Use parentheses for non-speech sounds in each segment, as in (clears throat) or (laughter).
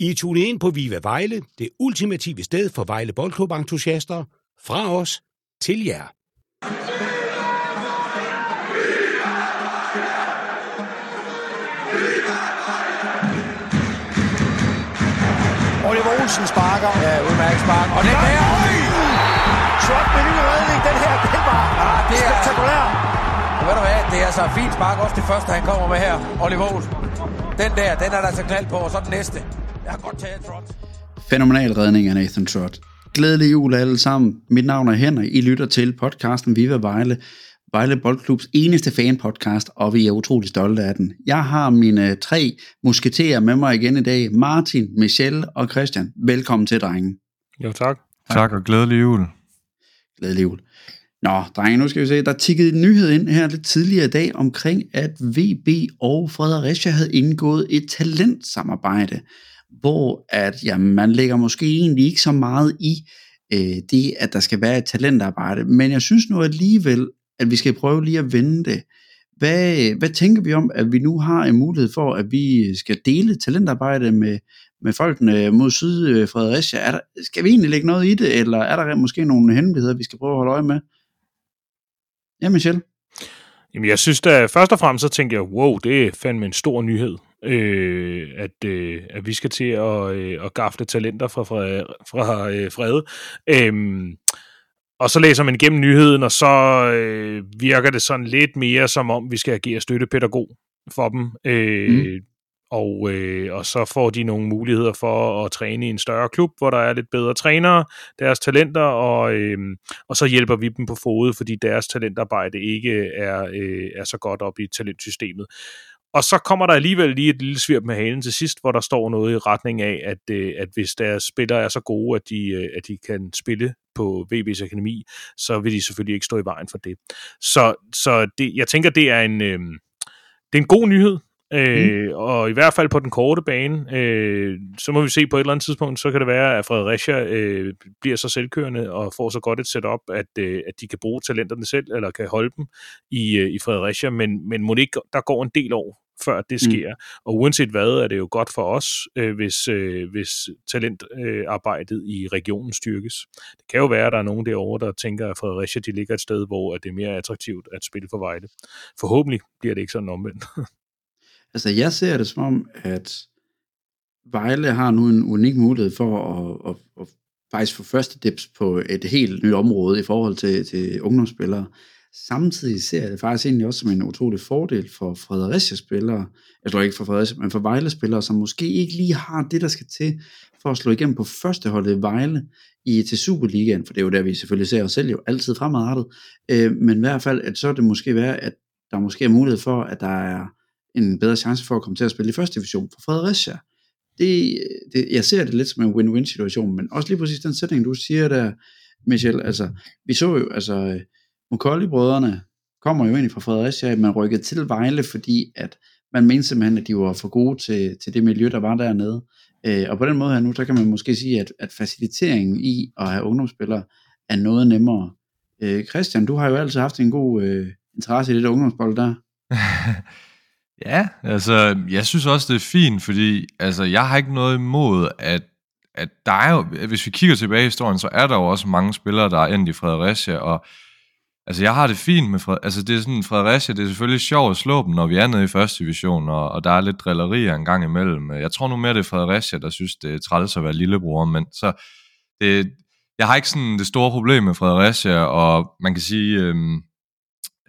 I tunet ind på Viva Vejle, det ultimative sted for Vejle Boldklub-entusiaster. Fra os til jer. Oliver Olsen sparker. Ja, udmærket spark. Og den der, øj! Trot med ny redning, den her, den var Ja, det er- spektakulær. Og ved du hvad, det er altså fint spark, også det første, han kommer med her, Oliver Olsen. Den der, den er der altså knald på, og så den næste. Jeg har godt taget front. Fænomenal redning af Nathan Trott. Glædelig jul alle sammen. Mit navn er Henrik. I lytter til podcasten Viva Vejle. Vejle Boldklubs eneste fanpodcast, og vi er utrolig stolte af den. Jeg har mine tre musketerer med mig igen i dag. Martin, Michelle og Christian. Velkommen til, drenge. Jo, tak. Tak og glædelig jul. Glædelig jul. Nå, drenge, nu skal vi se. Der tikkede en nyhed ind her lidt tidligere i dag omkring, at VB og Fredericia havde indgået et talentsamarbejde, hvor at, jamen, man lægger måske egentlig ikke så meget i øh, det, at der skal være et talentarbejde, men jeg synes nu alligevel, at vi skal prøve lige at vende det. Hvad, hvad tænker vi om, at vi nu har en mulighed for, at vi skal dele talentarbejde med, med folkene mod syd øh, Fredericia? Er der, skal vi egentlig lægge noget i det, eller er der måske nogle hemmeligheder, vi skal prøve at holde øje med? Ja, Michelle? Jamen, jeg synes da, først og fremmest så tænker jeg, wow, det er fandme en stor nyhed, øh, at, øh, at vi skal til at, øh, at gafle talenter fra, fra, fra øh, Frede. Øhm, og så læser man igennem nyheden, og så øh, virker det sådan lidt mere som om, vi skal agere støttepædagog for dem. Øh, mm. og, øh, og så får de nogle muligheder for at træne i en større klub, hvor der er lidt bedre trænere, deres talenter, og, øh, og så hjælper vi dem på fod, fordi deres talentarbejde ikke er, øh, er så godt op i talentsystemet. Og så kommer der alligevel lige et lille svirp med halen til sidst, hvor der står noget i retning af, at, øh, at hvis deres spillere er så gode, at de, øh, at de kan spille på VB's Akademi, så vil de selvfølgelig ikke stå i vejen for det. Så, så det, jeg tænker, det er en, øh, det er en god nyhed, Øh, mm. Og i hvert fald på den korte bane, øh, så må vi se på et eller andet tidspunkt, så kan det være, at Fredericia øh, bliver så selvkørende og får så godt et setup, at, øh, at de kan bruge talenterne selv, eller kan holde dem i, øh, i Fredericia, men, men må det ikke, der går en del år, før det sker. Mm. Og uanset hvad, er det jo godt for os, øh, hvis, øh, hvis talentarbejdet øh, i regionen styrkes. Det kan jo være, at der er nogen derovre, der tænker, at Fredericia de ligger et sted, hvor det er mere attraktivt at spille for Vejle. Forhåbentlig bliver det ikke sådan omvendt. (laughs) Altså, jeg ser det som om, at Vejle har nu en unik mulighed for at, at, at faktisk få første dips på et helt nyt område i forhold til, til ungdomsspillere. Samtidig ser jeg det faktisk egentlig også som en utrolig fordel for Fredericia-spillere, jeg tror ikke for Fredericia, men for Vejle-spillere, som måske ikke lige har det, der skal til for at slå igennem på førsteholdet i Vejle i, til Superligaen, for det er jo der, vi selvfølgelig ser os selv jo altid fremadrettet, øh, men i hvert fald, at så er det måske være, at der måske er mulighed for, at der er en bedre chance for at komme til at spille i første division for Fredericia. Det, det, jeg ser det lidt som en win-win situation, men også lige præcis den sætning, du siger der, Michel, altså, vi så jo, altså, Mokolli-brødrene kommer jo egentlig fra Fredericia, man rykkede til Vejle, fordi at man mente simpelthen, at de var for gode til, til det miljø, der var dernede. Øh, og på den måde her nu, så kan man måske sige, at, at faciliteringen i at have ungdomsspillere er noget nemmere. Øh, Christian, du har jo altid haft en god øh, interesse i det der ungdomsbold der. (laughs) Ja, altså, jeg synes også, det er fint, fordi altså, jeg har ikke noget imod, at, at der er jo, hvis vi kigger tilbage i historien, så er der jo også mange spillere, der er endt i Fredericia, og altså, jeg har det fint med Fred, Altså, det er sådan, Fredericia, det er selvfølgelig sjovt at slå dem, når vi er nede i første division, og, og der er lidt drillerier en gang imellem. Jeg tror nu mere, det er Fredericia, der synes, det er træls at være lillebror, men så, det, jeg har ikke sådan det store problem med Fredericia, og man kan sige, øhm,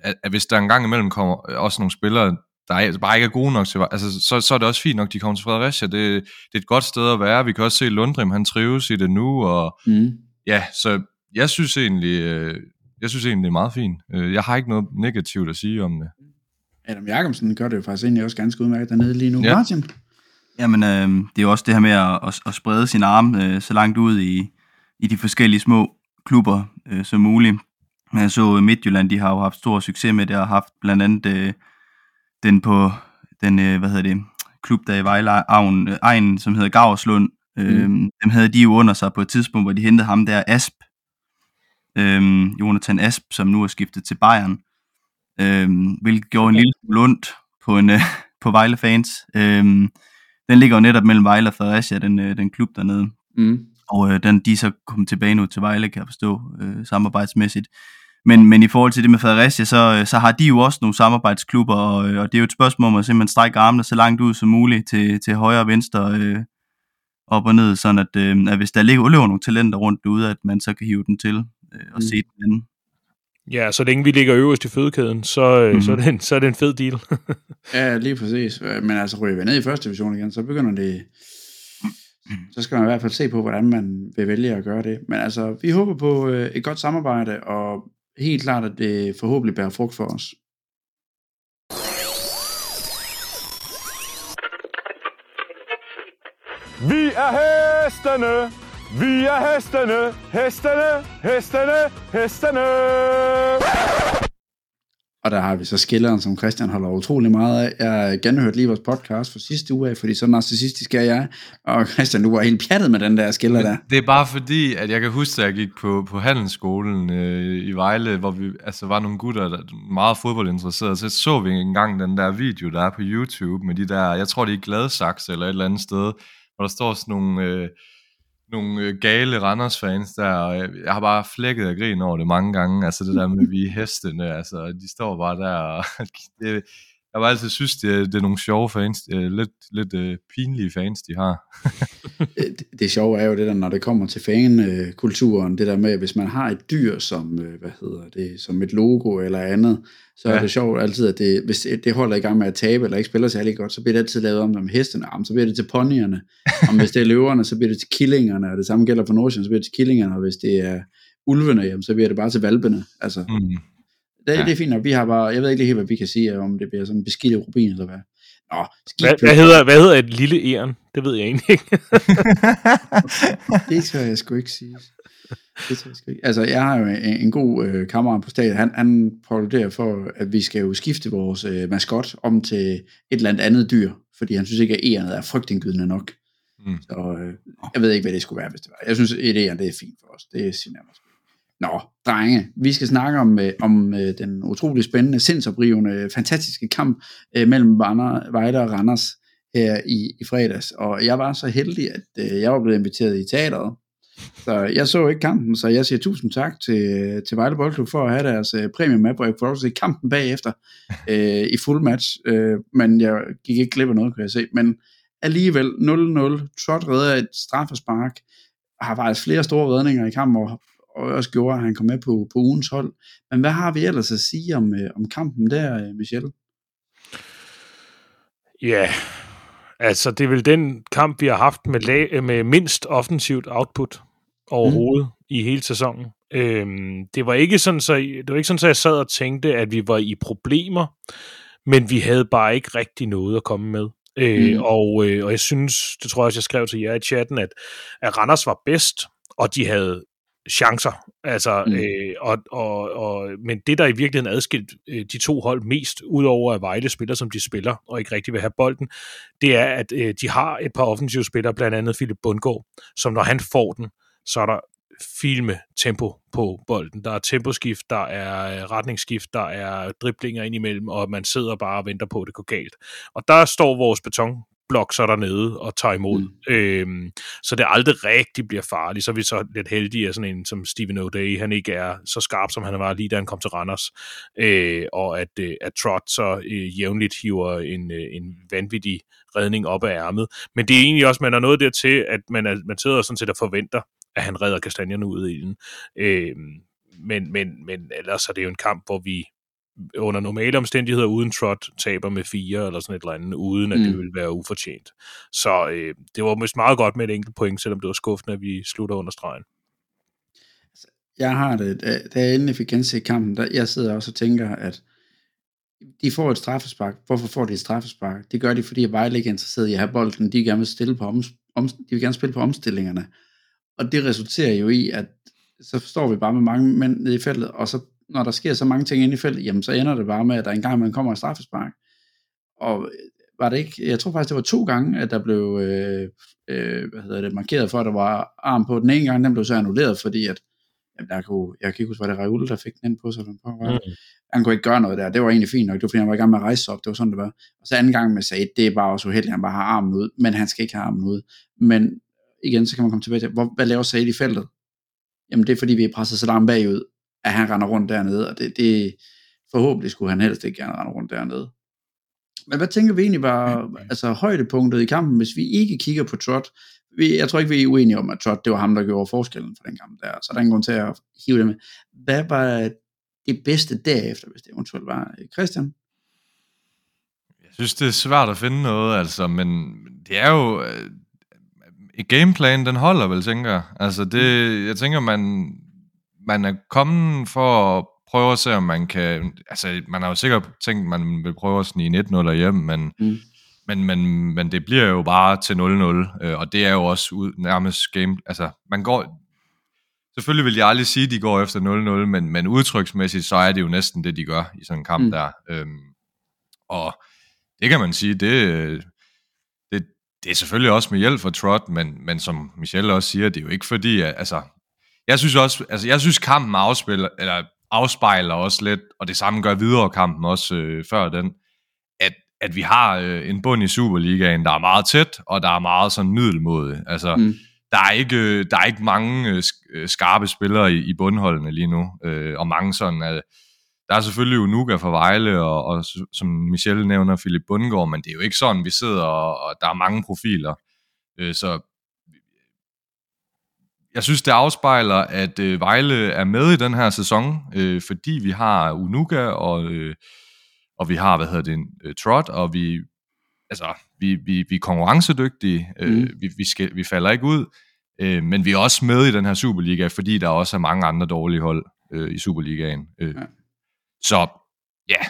at, at hvis der en gang imellem kommer også nogle spillere, der er, bare ikke er gode nok til, altså, så, så er det også fint nok, de kommer til Fredericia. Det, det er et godt sted at være. Vi kan også se Lundrim, han trives i det nu, og mm. ja, så jeg synes egentlig, øh, jeg synes egentlig, det er meget fint. Øh, jeg har ikke noget negativt at sige om det. Adam Jacobsen gør det jo faktisk egentlig også ganske udmærket dernede lige nu. Ja. Martin? Jamen, øh, det er jo også det her med at, at, at sprede sin arm øh, så langt ud i, i de forskellige små klubber øh, som muligt. Jeg så Midtjylland, de har jo haft stor succes med det, og haft blandt andet øh, den på den, øh, hvad hedder det, klub der i Vejle Avn, øh, egen, som hedder Gaverslund. Øh, mm. Dem havde de jo under sig på et tidspunkt, hvor de hentede ham der Asp, øh, Jonathan Asp, som nu er skiftet til Bayern, øh, hvilket gjorde en lille smule ondt på, en, øh, på Vejle fans. Øh, den ligger jo netop mellem Vejle og Fredericia, den, øh, den klub dernede. Mm. Og øh, den, de er så kommet tilbage nu til Vejle, kan jeg forstå, øh, samarbejdsmæssigt. Men, men i forhold til det med Fredericia, så, øh, så har de jo også nogle samarbejdsklubber, og, øh, og det er jo et spørgsmål om at simpelthen strække armene så langt ud som muligt til, til højre og venstre, øh, op og ned, sådan at, øh, at hvis der ligger løber nogle talenter rundt derude, at man så kan hive dem til øh, og Mm. se den anden. Ja, så længe vi ligger øverst i fødekæden, så, mm. Mhm. så, er det en, så er det en fed deal. (laughs) Ja, lige præcis. Øh, Men altså, ryger vi ned i første division igen, så begynder det... Så skal man i hvert fald se på, hvordan man vil vælge at gøre det. Men altså, vi håber på øh, et godt samarbejde, og helt klart, at det forhåbentlig bærer frugt for os. Vi er hestene! Vi er hestene! Hestene! Hestene! Hestene! Og der har vi så skilleren, som Christian holder utrolig meget af. Jeg har genhørt lige vores podcast for sidste uge af, fordi så narcissistisk er jeg. Og Christian, du var helt pjattet med den der skiller der. Det er bare fordi, at jeg kan huske, at jeg gik på, på handelsskolen øh, i Vejle, hvor vi altså, var nogle gutter, der er meget fodboldinteresserede. Så så vi engang den der video, der er på YouTube, med de der, jeg tror det er Gladsaxe eller et eller andet sted, hvor der står sådan nogle, øh, nogle øh, gale Randers-fans der, og jeg, jeg har bare flækket af grin over det mange gange, altså det der med, vi hestene, altså de står bare der, og (laughs) det, jeg har altid synes, det er, det er nogle sjove fans, øh, lidt, lidt øh, pinlige fans, de har. (laughs) det, det sjove er jo det der, når det kommer til fankulturen, det der med, hvis man har et dyr som, øh, hvad hedder det, som et logo eller andet, så ja. er det sjovt altid, at det, hvis det, det holder i gang med at tabe, eller ikke spiller særlig godt, så bliver det altid lavet om som hestene, om, så bliver det til ponyerne, om hvis det er løverne, så bliver det til killingerne, og det samme gælder for Nordsjælland, så bliver det til killingerne, og hvis det er ulvene, jamen, så bliver det bare til valpene. Altså, Mm. Det, Ja. det er fint nok. Vi har bare, jeg ved ikke helt, hvad vi kan sige, om det bliver sådan en beskidt rubin eller hvad. Nå, Hvad, hvad, hedder, hvad hedder et lille æren? Det ved jeg egentlig ikke. Det skal jeg sgu ikke sige. Det skal jeg sgu ikke. Altså, jeg har jo en, en god øh, kammerat på stadion. Han, han påluderer for, at vi skal jo skifte vores øh, maskot om til et eller andet andet dyr, fordi han synes ikke, at ærenet er frygtindgydende nok. Mm. Så øh, jeg ved ikke, hvad det skulle være, hvis det var. Jeg synes, et æren, det er fint for os. Det jeg måske. Nå, drenge, vi skal snakke om, øh, om øh, den utrolig spændende, sindsoprivende, fantastiske kamp øh, mellem Vander, Vejle og Randers her i, i fredags. Og jeg var så heldig, at øh, jeg var blevet inviteret i teateret. Så jeg så ikke kampen, så jeg siger tusind tak til, til Vejle Boldklub for at have deres øh, premium med, hvor jeg kunne også se kampen bagefter øh, i full match. Øh, men jeg gik ikke glip af noget, kunne jeg se. Men alligevel 0-0, Trot redder et straffespark, har faktisk flere store redninger i kampen, og, og også gjorde, at han kom med på, på ugens hold. Men hvad har vi ellers at sige om, øh, om kampen der, øh, Michel? Ja, altså det er vel den kamp, vi har haft med, lag, med mindst offensivt output overhovedet mm. i hele sæsonen. Øhm, det var ikke sådan, så det var ikke sådan, så jeg sad og tænkte, at vi var i problemer, men vi havde bare ikke rigtig noget at komme med. Øh, Mm. og, øh, og jeg synes, det tror jeg også, jeg skrev til jer i chatten, at, at Randers var bedst, og de havde chancer. Altså, Mm. øh, og, og, og, men det, der i virkeligheden adskilt øh, de to hold mest, udover at Vejle spiller, som de spiller, og ikke rigtig vil have bolden, det er, at øh, de har et par offensive spillere, blandt andet Philip Bundgaard, som når han får den, så er der filme tempo på bolden. Der er temposkift, der er øh, retningsskift, der er driblinger indimellem, og man sidder bare og venter på, at det går galt. Og der står vores betonblok så dernede og tager imod. Mm. Øhm, så det aldrig rigtig bliver farligt. Så er vi så lidt heldige, at sådan en som Steven O'Day, han ikke er så skarp, som han var lige da han kom til Randers. Øh, og at, øh, at Trot så øh, jævnligt hiver en, øh, en vanvittig redning op af ærmet. Men det er egentlig også, man er nået dertil, at man, er, man sidder sådan set og forventer, at han redder kastanjerne ud af ilden. Øh, men, men, men ellers er det jo en kamp, hvor vi under normale omstændigheder uden trot taber med fire eller sådan et eller andet, uden at mm. det Mm. vil være ufortjent. Så øh, det var måske meget godt med et enkelt point, selvom det var skuffende, at vi slutter under stregen. Jeg har det, da, da jeg endelig fik genset kampen, der, jeg sidder også og tænker, at de får et straffespark. Hvorfor får de et straffespark? Det gør de, fordi Vejle ikke er interesseret i at have bolden. De, gerne vil, stille på om, om, de vil gerne spille på omstillingerne. Og det resulterer jo i, at så står vi bare med mange mænd nede i feltet, og så når der sker så mange ting inde i feltet, jamen så ender det bare med, at der engang man kommer et straffespark. Og øh, var det ikke, jeg tror faktisk, det var to gange, at der blev øh, øh, hvad hedder det, markeret for, at der var arm på. Den ene gang, den blev så annulleret, fordi at der kunne, jeg kan ikke huske, var det Raul, der fik den ind på sig. Eller på, Mm. Han kunne ikke gøre noget der. Det var egentlig fint nok. Det var fordi, han var i gang med at rejse op. Det var sådan, det var. Og så anden gang med Said, det er bare også uheldigt, han bare har armen ud. Men han skal ikke have armen ud. Men igen, så kan man komme tilbage til, hvor, hvad laver Said i feltet? Jamen det er fordi, vi er presset så langt bagud, at han render rundt dernede. Og det, det forhåbentlig skulle han helst ikke gerne rende rundt dernede. Men hvad tænker vi egentlig var altså, højdepunktet i kampen, hvis vi ikke kigger på Trot? Vi, jeg tror ikke, vi er uenige om, at Trot, det var ham, der gjorde forskellen for den kamp der. Så der er grund til at hive det med. Hvad var det bedste derefter, hvis det eventuelt var Christian? Jeg synes, det er svært at finde noget, altså, men det er jo... Øh, gameplan, den holder vel, tænker jeg. Altså, det, jeg tænker, man, man er kommet for at prøve at se, om man kan... Altså, man har jo sikkert tænkt, man vil prøve at snige 1-0 hjem, men, Mm. men, men, men det bliver jo bare til 0-0, øh, og det er jo også ud, nærmest game... Altså, man går... Selvfølgelig vil jeg aldrig sige, at de går efter 0-0, men, men udtryksmæssigt, så er det jo næsten det, de gør i sådan en kamp Mm. der. Øhm, og det kan man sige, det, det, det er selvfølgelig også med hjælp fra Trot, men, men som Michelle også siger, det er jo ikke fordi, at, altså, jeg synes også, altså, jeg synes kampen afspiller, eller afspejler også lidt, og det samme gør videre kampen også øh, før den, at, at vi har øh, en bund i Superligaen, der er meget tæt, og der er meget sådan middelmåde. Altså, Mm. der, er ikke, øh, der er ikke mange øh, øh, skarpe spillere i, i bundholdene lige nu, øh, og mange sådan, øh, der er selvfølgelig Unuka fra Vejle, og, og som Michelle nævner, Philip Bundgaard, men det er jo ikke sådan, vi sidder, og, og der er mange profiler. Øh, så jeg synes, det afspejler, at øh, Vejle er med i den her sæson, øh, fordi vi har Unuka, og, øh, og vi har, hvad hedder det, øh, Trot, og vi, altså, vi, vi, vi er konkurrencedygtige, øh, Mm. vi, vi, skal, vi falder ikke ud, øh, men vi er også med i den her Superliga, fordi der også er mange andre dårlige hold øh, i Superligaen. Øh. Ja. Så ja,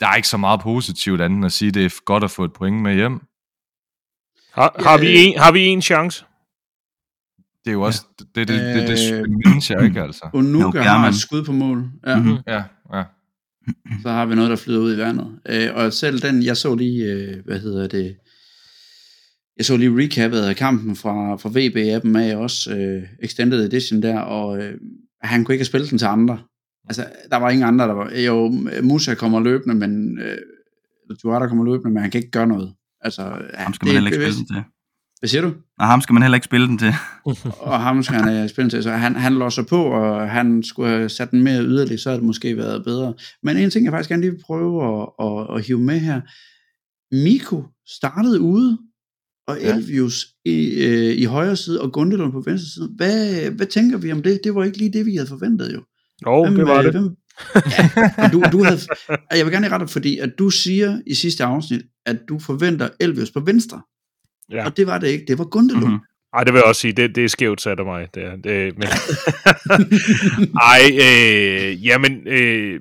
der er ikke så meget positivt andet end at sige, det er godt at få et point med hjem. Har, har, vi en, har vi en chance? Det er jo også, det, det, det, det, det, Øh, det mindes jeg ikke, altså. Unuka Jo, har Bjermann. et skud på mål. Ja. Mhm. Ja, ja. så har vi noget, der flyder ud i vandet. Øh, og selv den, jeg så lige, øh, hvad hedder det, jeg så lige recapet af kampen fra, fra VB-appen af også, øh, Extended Edition der, og øh, han kunne ikke have spillet den til andre. Altså, der var ingen andre, der var, jo, Musa kommer løbende, men, øh, Duarte kommer løbende, men han kan ikke gøre noget. Altså, Ham skal man heller ikke spille den til. Hvad siger du? Og ham skal man heller ikke spille den til. (laughs) og ham skal han have spillet til, så han, han låser på, og han skulle have sat den mere yderligt, så havde det måske været bedre. Men en ting, jeg faktisk gerne lige vil prøve at, at, at hive med her. Miko startede ude, og Ja. Elvius i, øh, i højre side, og Gundelund på venstre side. Hvad, hvad tænker vi om det? Det var ikke lige det, vi havde forventet jo. Jo, det var øh, det. Hvem, ja, du, du havde, (laughs) jeg vil gerne rette dig, fordi at du siger i sidste afsnit, at du forventer Elvius på venstre. Ja. Og det var det ikke. Det var Gundelund. Mhm. Ej, det vil jeg også sige, det, det er skævt sat af mig. Det, er- det, men... (laughs) Ej, øh, jamen, øh,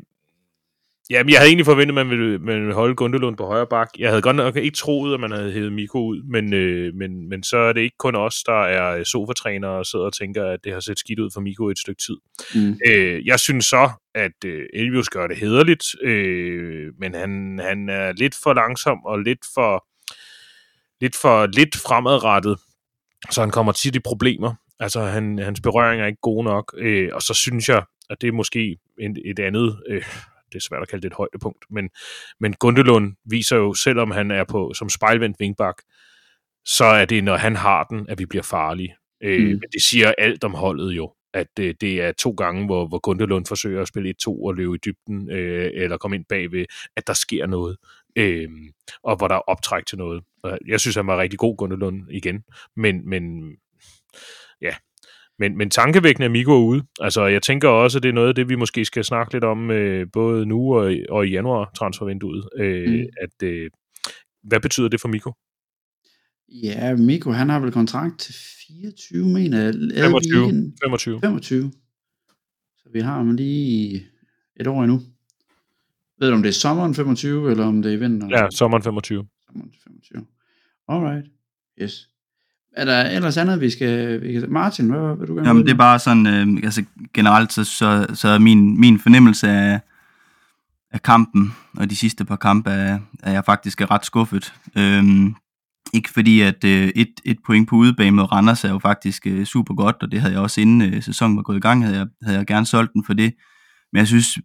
jamen, jeg havde egentlig forventet, at man ville, man ville holde Gundelund på højre bak. Jeg havde godt nok ikke troet, at man havde hævet Miko ud, men, øh, men, men så er det ikke kun os, der er sofatrænere og sidder og tænker, at det har set skidt ud for Miko et stykke tid. Mm. Øh, jeg synes så, at øh, Elvius gør det hederligt, øh, men han, han er lidt for langsom og lidt for lidt for lidt fremadrettet, så han kommer tit i problemer. Altså, han, hans berøringer er ikke gode nok, øh, og så synes jeg, at det er måske en, et andet, øh, det er svært at kalde det et højdepunkt, men, men Gundelund viser jo, selvom han er på som spejlvendt vingbak, så er det, når han har den, at vi bliver farlige. Øh, mm. Det siger alt om holdet jo, at øh, det er to gange, hvor, hvor Gundelund forsøger at spille 1-2 og løbe i dybden, øh, eller komme ind bagved, at der sker noget, øh, og hvor der er optræk til noget. Og Jeg synes, han var rigtig god, Gundelund, igen, men, men ja, men, men tankevækkende er Migo er ude. Altså, jeg tænker også, at det er noget af det, vi måske skal snakke lidt om, øh, både nu og, i- og i januar transfervinduet. Øh, Mm. at, øh, hvad betyder det for Miko? Ja, Miko, han har vel kontrakt til 24, mener jeg. Er vi 25. ikke en- 25. 25. Så vi har ham lige et år endnu. Ved du, om det er sommeren 25, eller om det er i vinteren? Ja, sommeren 25. Sommeren 25. Alright. Yes. Er der ellers andet, vi skal... Vi kan... Martin, hvad vil du gerne Jamen, det er bare sådan, øh, altså generelt, så, så, så er min, min fornemmelse af, af kampen, og de sidste par kampe, er, er jeg faktisk er ret skuffet. Øhm, ikke fordi, at øh, et, et point på udebane med Randers er jo faktisk øh, super godt, og det havde jeg også inden øh, sæsonen var gået i gang, havde jeg, havde jeg gerne solgt den for det. Men jeg synes,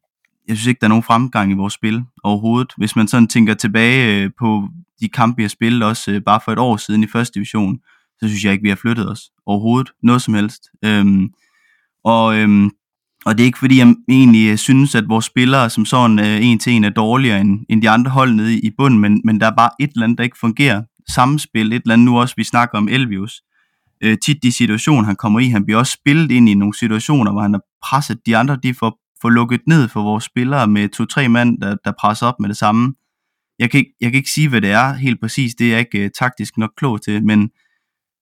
jeg synes ikke, der er nogen fremgang i vores spil overhovedet. Hvis man sådan tænker tilbage øh, på de kampe, vi har spillet også øh, bare for et år siden i første division, så synes jeg ikke, vi har flyttet os overhovedet. Noget som helst. Øhm, og, øhm, og det er ikke fordi, jeg egentlig øh, synes, at vores spillere som sådan øh, en til en er dårligere end, end de andre hold nede i bunden, men, men der er bare et eller andet, der ikke fungerer. Samspil, et eller andet nu også, vi snakker om Elvius. Øh, tit de situationer, han kommer i, han bliver også spillet ind i nogle situationer, hvor han har presset de andre, de får, få lukket ned for vores spillere med to-tre mand, der, der presser op med det samme. Jeg kan, ikke, jeg kan ikke sige, hvad det er helt præcis, det er jeg ikke uh, taktisk nok klog til, men,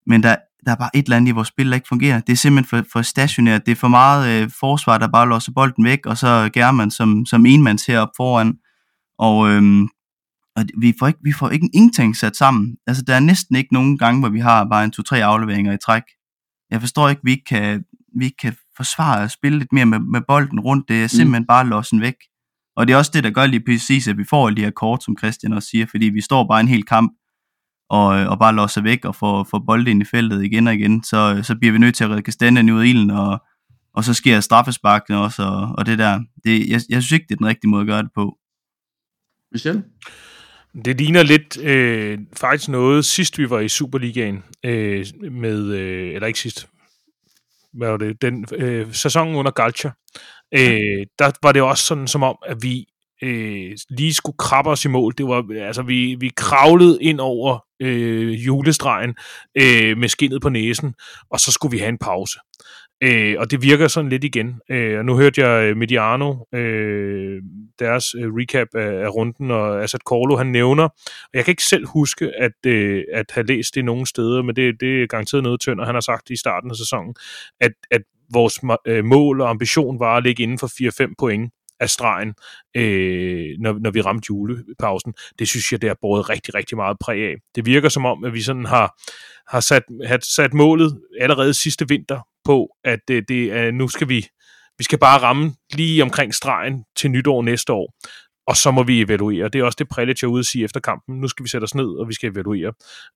men der, der er bare et eller andet i vores spil, der ikke fungerer. Det er simpelthen for, for stationært. Det er for meget øh, forsvar, der bare låser bolden væk, og så German som, som enmands heroppe foran. Og, øhm, og vi, får ikke, vi får ikke ingenting sat sammen. Altså, der er næsten ikke nogen gange, hvor vi har bare en to-tre afleveringer i træk. Jeg forstår ikke, vi ikke kan, vi ikke kan forsvare at spille lidt mere med, med bolden rundt. Det er simpelthen mm. bare låsen væk. Og det er også det, der gør lige præcis, at vi får de her kort, som Christian også siger, fordi vi står bare en hel kamp og, øh, og bare låser væk og får, får bolden ind i feltet igen og igen, så, så bliver vi nødt til at redde kastanjen ud af ilden, og, og så sker straffesparkene også, og, og det der. Det, jeg, jeg synes ikke, det er den rigtige måde at gøre det på. Michel? Det ligner lidt øh, faktisk noget, sidst vi var i Superligaen, øh, med, øh, eller ikke sidst, hvad var det, den øh, sæson under Galcha, øh, der var det også sådan som om, at vi øh, lige skulle krabbe os i mål. Det var, altså, vi, vi kravlede ind over øh, julestregen øh, med skinnet på næsen, og så skulle vi have en pause. Øh, og det virker sådan lidt igen. Øh, og nu hørte jeg øh, Mediano, øh, deres øh, recap af, af runden, og Asad Korlo, han nævner, og jeg kan ikke selv huske at, øh, at have læst det nogen steder, men det, det er garanteret noget tynd, og han har sagt i starten af sæsonen, at, at vores øh, mål og ambition var at ligge inden for 4-5 point af stregen, øh, når, når vi ramte julepausen. Det synes jeg, det har båret rigtig, rigtig meget præg af. Det virker som om, at vi sådan har, har sat, sat målet allerede sidste vinter på, at det, det er, nu skal vi, vi skal bare ramme lige omkring stregen til nytår næste år og så må vi evaluere. Det er også det, Prelic er ude at sige efter kampen. Nu skal vi sætte os ned, og vi skal evaluere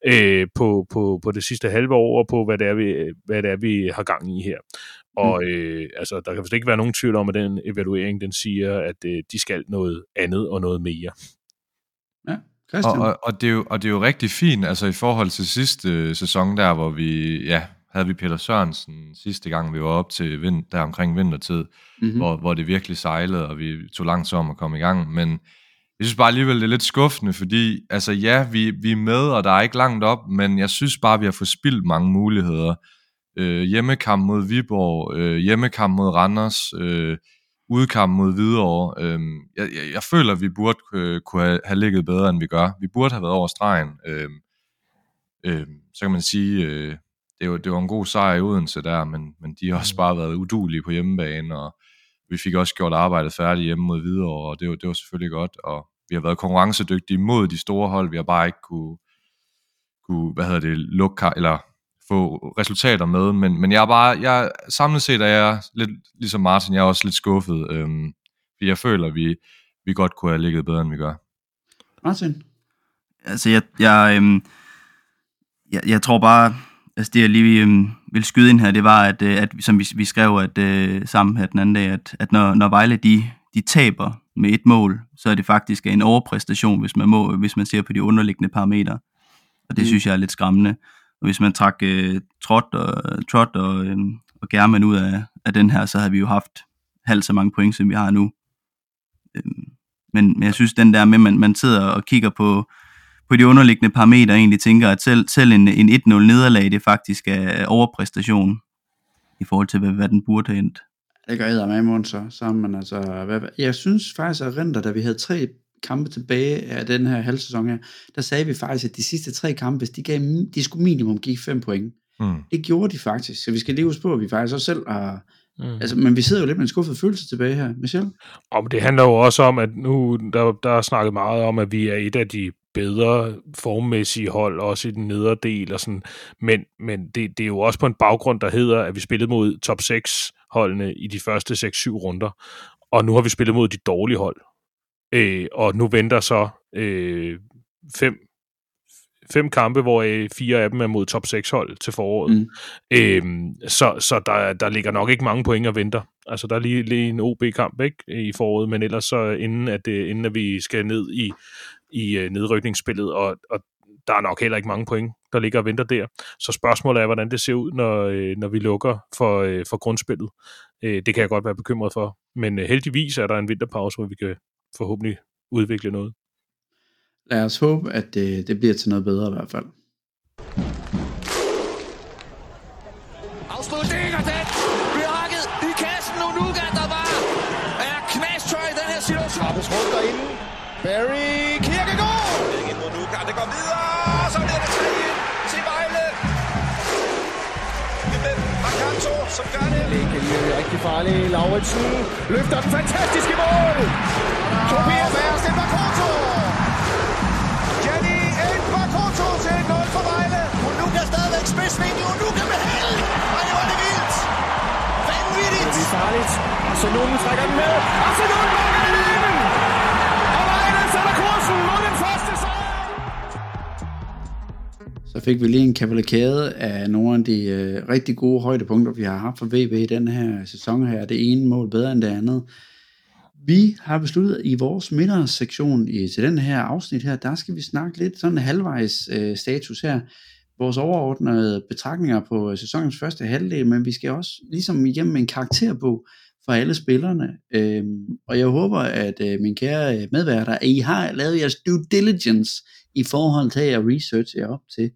øh, på, på, på det sidste halve år, og på, hvad det er, vi, hvad det er, vi har gang i her. Og mm. øh, altså, der kan vist ikke være nogen tvivl om, at den evaluering, den siger, at øh, de skal noget andet og noget mere. Ja, Christian. Og, og, og, det er jo, og det er jo rigtig fint, altså i forhold til sidste øh, sæson der, hvor vi, ja, havde vi Peter Sørensen sidste gang, vi var op til vind, der omkring vintertid, mm-hmm. hvor, hvor det virkelig sejlede, og vi tog lang tid om at komme i gang. Men jeg synes bare alligevel, det er lidt skuffende, fordi altså ja, vi, vi er med, og der er ikke langt op, men jeg synes bare, vi har fået spildt mange muligheder. Øh, hjemmekamp mod Viborg, øh, hjemmekamp mod Randers, øh, udkamp mod Hvidovre. Øh, jeg, jeg, jeg føler, vi burde øh, kunne have, have ligget bedre, end vi gør. Vi burde have været over stregen. Øh, øh, så kan man sige... Øh, det var, det var en god sejr i Odense der, men, men de har også mm. bare været udulige på hjemmebane, og vi fik også gjort arbejdet færdigt hjemme mod Hvidovre, og det var, det var selvfølgelig godt, og vi har været konkurrencedygtige mod de store hold, vi har bare ikke kunne, kunne hvad hedder det, lukke, eller få resultater med, men, men jeg er bare, jeg, samlet set er jeg lidt, ligesom Martin, jeg er også lidt skuffet, øhm, fordi jeg føler, at vi, vi godt kunne have ligget bedre, end vi gør. Martin? Altså, jeg, jeg, øhm, jeg, jeg tror bare, Altså det, jeg lige øh, vil skyde ind her, det var, at, øh, at som vi, vi skrev at, øh, sammen her den anden dag, at, at når, når Vejle de, de taber med et mål, så er det faktisk en overpræstation, hvis man, må, hvis man ser på de underliggende parametre. Og det mm. synes jeg er lidt skræmmende. Og hvis man trak øh, Trot og, Trot og, øh, og German ud af, af den her, så havde vi jo haft halvt så mange point, som vi har nu. Øh, men, men jeg synes, den der med, at man, man sidder og kigger på, på de underliggende parametre egentlig tænker, at selv, selv en, en 1-0 nederlag, det faktisk er overpræstation i forhold til, hvad, hvad den burde have endt. Det gør jeg med i så sammen. Altså, hvad, jeg synes faktisk, at Renter, da vi havde tre kampe tilbage af den her halvsæson her, der sagde vi faktisk, at de sidste tre kampe, de, gav, de skulle minimum give fem point. Mm. Det gjorde de faktisk, så vi skal lige huske på, at vi faktisk også selv har, Mm. Altså, men vi sidder jo lidt med en skuffet følelse tilbage her, Michel. Og det handler jo også om, at nu der, der er snakket meget om, at vi er et af de bedre formmæssige hold, også i den nedre del, og sådan. men, men det, det er jo også på en baggrund, der hedder, at vi spillede mod top 6 holdene i de første 6-7 runder, og nu har vi spillet mod de dårlige hold. Øh, og nu venter så øh, fem fem kampe, hvor øh, fire af dem er mod top 6 hold til foråret. Mm. Øhm, så så der, der ligger nok ikke mange point at vente. Altså, der er lige, lige en OB-kamp ikke, i foråret, men ellers så inden at, det, inden at vi skal ned i, i uh, nedrykningsspillet, og, og der er nok heller ikke mange point, der ligger og venter der. Så spørgsmålet er, hvordan det ser ud, når, øh, når vi lukker for, øh, for grundspillet. Øh, det kan jeg godt være bekymret for. Men øh, heldigvis er der en vinterpause, hvor vi kan forhåbentlig udvikle noget. Lad os håbe, at det, det bliver til noget bedre i hvert fald. Afslutning og den bliver hakket i kassen. Unuga, der var er knastøj i den her situation. Trappes rundt derinde. Barry farlig. Lauritsen løfter den fantastiske mål. Tobias Værst, det var Koto. Gianni Elbakoto til 1-0 for Vejle. Unuga stadigvæk spidsvinkel. Unuga med held. Og det var det vildt. Vanvittigt. Det er farligt. Arsenal trækker den med. Arsenal Så fik vi lige en kavalkade af nogle af de øh, rigtig gode højdepunkter, vi har haft for VB i den her sæson her. Det ene mål bedre end det andet. Vi har besluttet i vores middagssektion i, til den her afsnit her, der skal vi snakke lidt sådan halvvejs øh, status her. Vores overordnede betragtninger på øh, sæsonens første halvdel, men vi skal også ligesom igennem en karakterbog for alle spillerne. Øh, og jeg håber, at øh, min kære øh, medværter, at I har lavet jeres due diligence i forhold til at researche jer op til.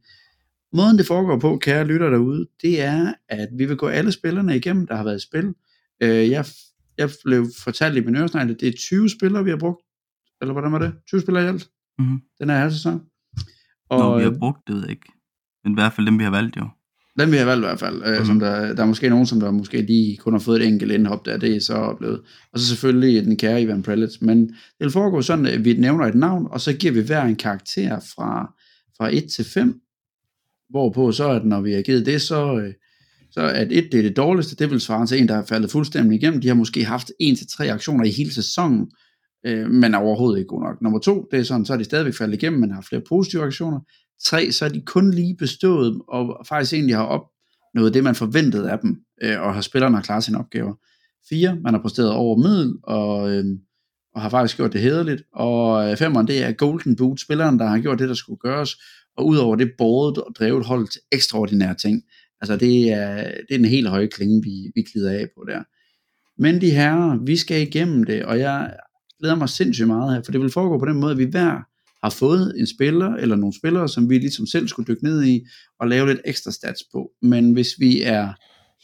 Måden det foregår på, kære lytter derude, det er, at vi vil gå alle spillerne igennem, der har været i spil. Øh, jeg jeg blev fortalt i min øresnegl, at det er 20 spillere, vi har brugt. Eller hvordan var det? 20 spillere i alt? Mm-hmm. Den her sæson. Og, Nå, vi har brugt det, ved jeg ikke. Men i hvert fald dem, vi har valgt jo. Dem vi har valgt i hvert fald. Mm-hmm. som der, der er måske nogen, som der måske lige kun har fået et enkelt indhop der, det er så oplevet. Og så selvfølgelig den kære Ivan Prelitz. Men det vil foregå sådan, at vi nævner et navn, og så giver vi hver en karakter fra, fra 1 til 5. Hvorpå så, at når vi har givet det, så, øh, så at et, det er det dårligste, det vil svare til en, der er faldet fuldstændig igennem. De har måske haft en til tre aktioner i hele sæsonen, øh, men er overhovedet ikke god nok. Nummer to, det er sådan, så er de stadigvæk faldet igennem, men har flere positive aktioner. Tre, så er de kun lige bestået, og faktisk egentlig har opnået det, man forventede af dem, øh, og har spillerne har klaret sine opgaver. Fire, man har præsteret over middel, og, øh, og har faktisk gjort det hederligt. Og øh, femeren, det er Golden Boot, spilleren, der har gjort det, der skulle gøres, og udover det båret og drevet hold til ekstraordinære ting. Altså det er, det er den helt høje klinge, vi, vi glider af på der. Men de herrer, vi skal igennem det, og jeg glæder mig sindssygt meget her, for det vil foregå på den måde, at vi hver har fået en spiller, eller nogle spillere, som vi ligesom selv skulle dykke ned i, og lave lidt ekstra stats på. Men hvis vi er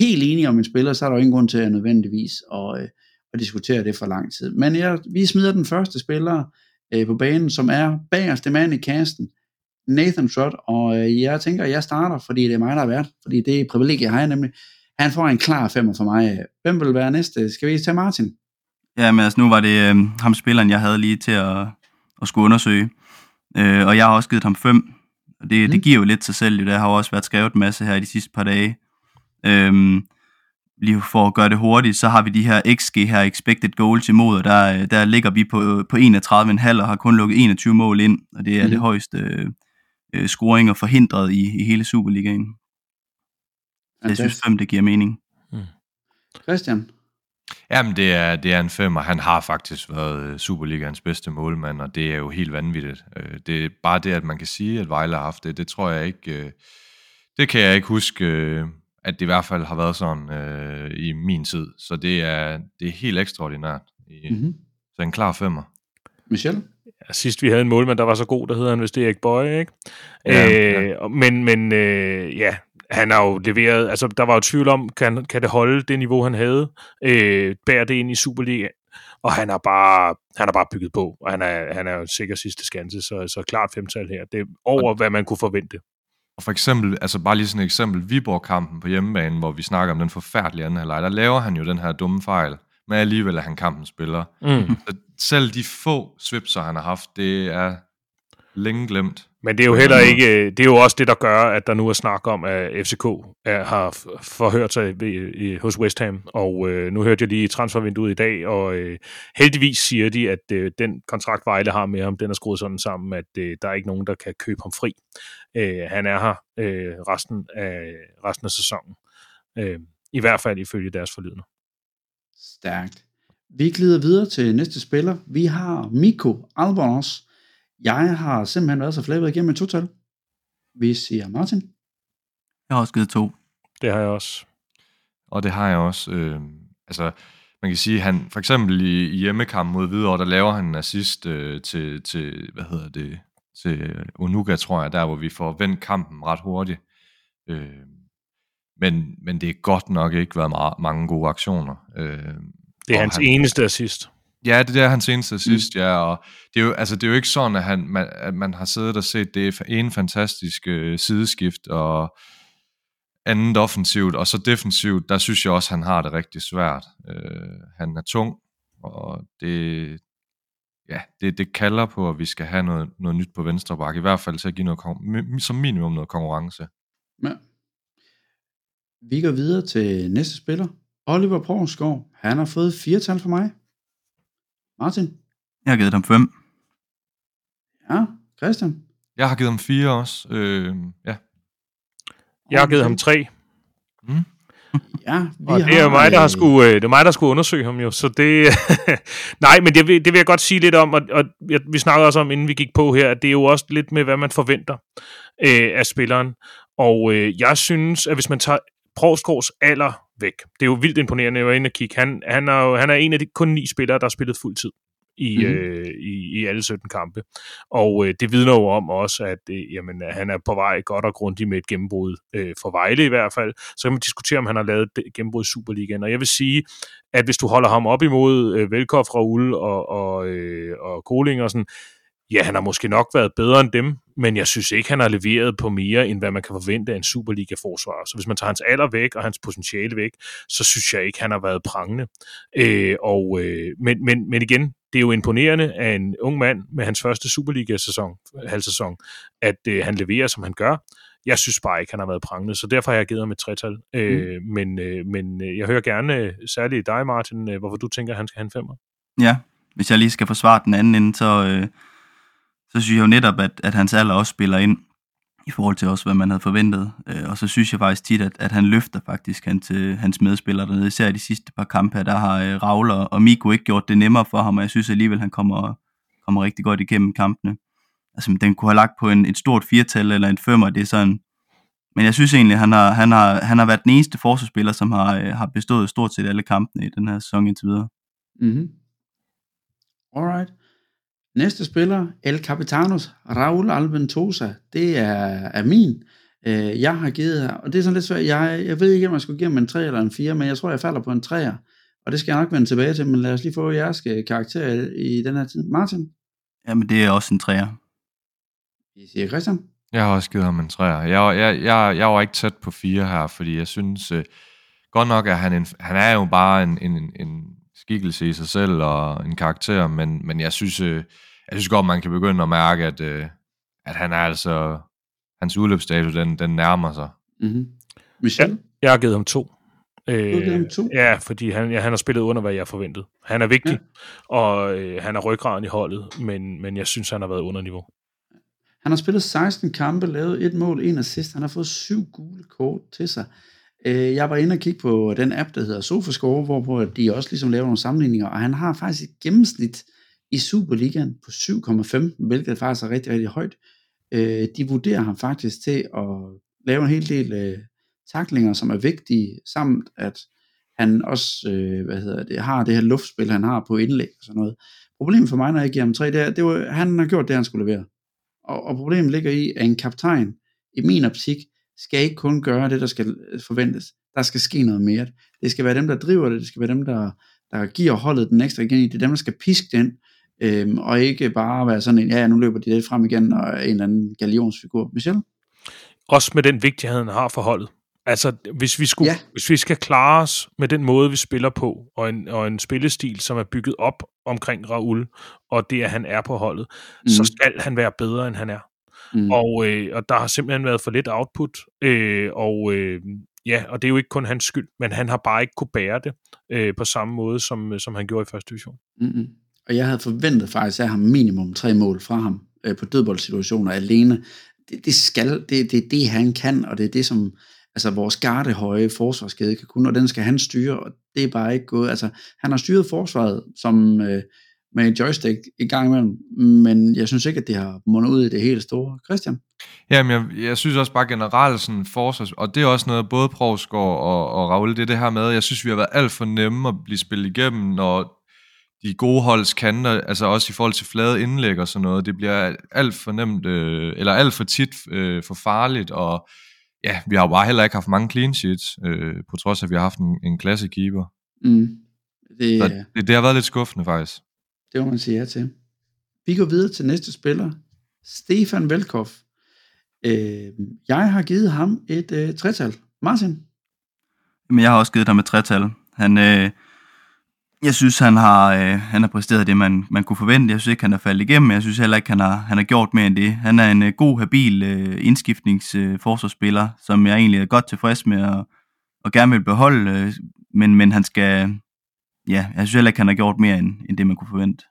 helt enige om en spiller, så er der jo ingen grund til at nødvendigvis at, øh, at diskutere det for lang tid. Men jeg, vi smider den første spiller øh, på banen, som er bagerste mand i kasten, Nathan Trott, og øh, jeg tænker, at jeg starter, fordi det er mig, der er vært, fordi det er privilegie, jeg har nemlig. Han får en klar femmer for mig. Hvem vil være næste? Skal vi tage Martin? Ja, men altså nu var det øh, ham spilleren, jeg havde lige til at, at skulle undersøge. Øh, og jeg har også givet ham fem. Og det, mm. det giver jo lidt sig selv. Det har også været skrevet en masse her i de sidste par dage. Øh, lige for at gøre det hurtigt, så har vi de her XG her, expected goals imod, og der, der ligger vi på, på 31,5 og har kun lukket 21 mål ind, og det er mm. det højeste øh, scoringer forhindret i, i hele Superligaen. Så jeg synes fem, det giver mening. Mm. Christian? Jamen, det er, det er en fem, og han har faktisk været øh, Superligaens bedste målmand, og det er jo helt vanvittigt. Øh, det er bare det, at man kan sige, at Vejle har haft det, det tror jeg ikke, øh, det kan jeg ikke huske, at det i hvert fald har været sådan øh, i min tid. Så det er, det er helt ekstraordinært. Mm-hmm. Så en klar femmer. Michel? Ja, sidst vi havde en målmand, der var så god, der hedder han vist Erik Bøje, ikke? Ja, øh, ja. Men, men øh, ja, han har jo leveret, altså der var jo tvivl om, kan, kan det holde det niveau, han havde, øh, bære det ind i Superliga, og han har bare, han har bare bygget på, og han er, han er jo sikker sidste skanse, så, så klart femtal her. Det er over, hvad man kunne forvente. Og for eksempel, altså bare lige sådan et eksempel, Viborg-kampen på hjemmebane, hvor vi snakker om den forfærdelige anden halvleg, der laver han jo den her dumme fejl, men alligevel er han kampen spiller. Mm. Så selv de få svipser, han har haft, det er længe glemt. Men det er jo heller ikke, øh, det er jo også det, der gør, at der nu er snak om, at FCK er, har forhørt sig ved, i, hos West Ham, og øh, nu hørte jeg lige transfervinduet i dag, og øh, heldigvis siger de, at øh, den kontrakt Vejle har med ham, den er skruet sådan sammen, at øh, der er ikke nogen, der kan købe ham fri. Øh, han er her øh, resten, af, resten af sæsonen. Øh, I hvert fald ifølge deres forlydende. Stærkt. Vi glider videre til næste spiller. Vi har Miko Albonos. Jeg har simpelthen været så flabet igennem et total. Vi siger Martin. Jeg har også givet to. Det har jeg også. Og det har jeg også. Øh, altså, man kan sige, han for eksempel i, i hjemmekampen mod Hvidovre, der laver han en assist øh, til, til, hvad hedder det, til Onuga, tror jeg, der hvor vi får vendt kampen ret hurtigt. Øh, men, men det er godt nok ikke været meget, mange gode aktioner. Øh, det er hans han, eneste assist. Ja, det er hans eneste assist, mm. ja, og det er, jo, altså, det er jo ikke sådan, at, han, man, at man har siddet og set det ene fantastiske øh, sideskift, og andet offensivt, og så defensivt, der synes jeg også, han har det rigtig svært. Øh, han er tung, og det, ja, det, det kalder på, at vi skal have noget, noget nyt på venstre bakke, i hvert fald til at give noget, som minimum noget konkurrence. Ja. Vi går videre til næste spiller. Oliver Poulsgaard, han har fået fire tal for mig. Martin? Jeg har givet ham fem. Ja, Christian? Jeg har givet ham fire også. Øh, ja. Jeg har givet ham tre. Mm. (laughs) Ja, vi og det er jo mig, der har øh, skulle, øh, det er mig, der skulle undersøge ham jo, så det... (laughs) Nej, men det vil, det vil jeg godt sige lidt om, og, og vi snakkede også om, inden vi gik på her, at det er jo også lidt med, hvad man forventer øh, af spilleren. Og øh, jeg synes, at hvis man tager Provsgaards alder væk, det er jo vildt imponerende, jeg var inde og kigge, han, han, er jo, han er en af de kun ni spillere, der har spillet fuld tid i, mm-hmm. øh, i, i alle 17 kampe. Og øh, det vidner jo om også, at øh, jamen, han er på vej godt og grundigt med et gennembrud øh, for Vejle i hvert fald. Så kan man diskutere, om han har lavet et gennembrud i Superligaen. Og jeg vil sige, at hvis du holder ham op imod øh, Velkoff, Raul og, og, øh, og Koling og sådan, ja, han har måske nok været bedre end dem, men jeg synes ikke, han har leveret på mere, end hvad man kan forvente af en Superliga-forsvar. Så hvis man tager hans alder væk og hans potentiale væk, så synes jeg ikke, han har været prangende. Øh, og, øh, men, men, men igen, det er jo imponerende af en ung mand med hans første Superliga-sæson, halvsæson, at øh, han leverer, som han gør. Jeg synes bare ikke, han har været prangende, så derfor har jeg givet ham et tretal. Øh, mm. Men, øh, men øh, jeg hører gerne, øh, særligt dig, Martin, øh, hvorfor du tænker, at han skal have en femmer. Ja, hvis jeg lige skal forsvare den anden ende, så... Øh så synes jeg jo netop, at, at hans alder også spiller ind i forhold til også, hvad man havde forventet. Øh, og så synes jeg faktisk tit, at, at han løfter faktisk hans, hans medspillere dernede. Især i de sidste par kampe her, der har Ravler Raul og Miko ikke gjort det nemmere for ham, og jeg synes alligevel, han kommer, kommer rigtig godt igennem kampene. Altså, den kunne have lagt på en, et stort firtal eller en femmer, det er sådan... Men jeg synes egentlig, han har, han har, han har været den eneste forsvarsspiller, som har, øh, har bestået stort set alle kampene i den her sæson indtil videre. Mm-hmm. Alright. Næste spiller, El Capitanos, Raul Alventosa, det er, er min. Øh, jeg har givet her, og det er sådan lidt svært, jeg, jeg ved ikke, om jeg skulle give ham en 3 eller en 4, men jeg tror, jeg falder på en 3'er, og det skal jeg nok vende tilbage til, men lad os lige få jeres øh, karakter i den her tid. Martin? Jamen, det er også en 3'er. I siger Christian? Jeg har også givet ham en 3'er. Jeg, jeg, jeg, jeg var ikke tæt på 4 her, fordi jeg synes, øh, godt nok, at han, en, han er jo bare en, en, en skikkelse i sig selv og en karakter, men, men jeg synes, øh, jeg synes godt, man kan begynde at mærke, at, øh, at han er altså, hans udløbsdato, den, den nærmer sig. Mm-hmm. Michel? Ja, jeg har givet ham to. Øh? Ja, fordi han, ja, han har spillet under, hvad jeg forventede. Han er vigtig, ja. og øh, han er ryggraden i holdet, men, men jeg synes, han har været under niveau. Han har spillet 16 kampe, lavet et mål, en assist. Han har fået syv gule kort til sig. Øh, jeg var inde og kigge på den app, der hedder SofaScore, hvor de også ligesom laver nogle sammenligninger, og han har faktisk et gennemsnit i Superligaen på 7,5, hvilket faktisk er rigtig, rigtig højt. Øh, de vurderer ham faktisk til at lave en hel del øh, taklinger, som er vigtige, samt at han også øh, hvad hedder det, har det her luftspil, han har på indlæg og sådan noget. Problemet for mig, når jeg giver ham 3, det er, det var, han har gjort det, han skulle levere. Og, og problemet ligger i, at en kaptajn, i min optik, skal ikke kun gøre det, der skal forventes. Der skal ske noget mere. Det skal være dem, der driver det. Det skal være dem, der, der giver holdet den ekstra igen. Det er dem, der skal piske den. Øhm, og ikke bare være sådan en, ja, nu løber de lidt frem igen, og en eller anden galionsfigur. Michel? Også med den vigtighed, han har for holdet. Altså, hvis vi, skulle, ja. hvis vi skal klare os med den måde, vi spiller på, og en, og en spillestil, som er bygget op omkring Raul, og det, at han er på holdet, mm. så skal han være bedre, end han er. Mm. Og, øh, og der har simpelthen været for lidt output, øh, og øh, ja, og det er jo ikke kun hans skyld, men han har bare ikke kunne bære det øh, på samme måde, som, som han gjorde i første division. Mm-hmm. Og jeg havde forventet faktisk af ham minimum tre mål fra ham øh, på dødboldsituationer alene. Det, det skal, det, det er det, han kan, og det er det, som altså, vores gardehøje forsvarskæde kan kunne, og den skal han styre, og det er bare ikke gået. Altså, han har styret forsvaret som øh, med en joystick i gang imellem, men jeg synes ikke, at det har mundet ud i det helt store. Christian? Jamen, jeg, jeg synes også bare generelt sådan forsvars, og det er også noget, både Provsgaard og, og Raul, det er det her med, jeg synes, vi har været alt for nemme at blive spillet igennem, når de gode holds kanter, altså også i forhold til flade indlæg og sådan noget, det bliver alt for nemt, øh, eller alt for tit øh, for farligt, og ja, vi har jo bare heller ikke haft mange clean sheets, øh, på trods af, at vi har haft en, en klasse keeper. Mm. Det, Så det, det har været lidt skuffende faktisk. Det må man sige ja til. Vi går videre til næste spiller, Stefan Velkov. Øh, jeg har givet ham et øh, tretal. Martin? Men jeg har også givet ham et tretal. Han, øh, jeg synes, han har, øh, han har præsteret det, man, man kunne forvente. Jeg synes ikke, han er faldet igennem. Jeg synes heller ikke, han har, han har gjort mere end det. Han er en øh, god, habil øh, indskiftningsforsvarsspiller, øh, som jeg egentlig er godt tilfreds med og, og gerne vil beholde. Øh, men, men han skal... Ja, jeg synes heller ikke, han har gjort mere end, end det, man kunne forvente.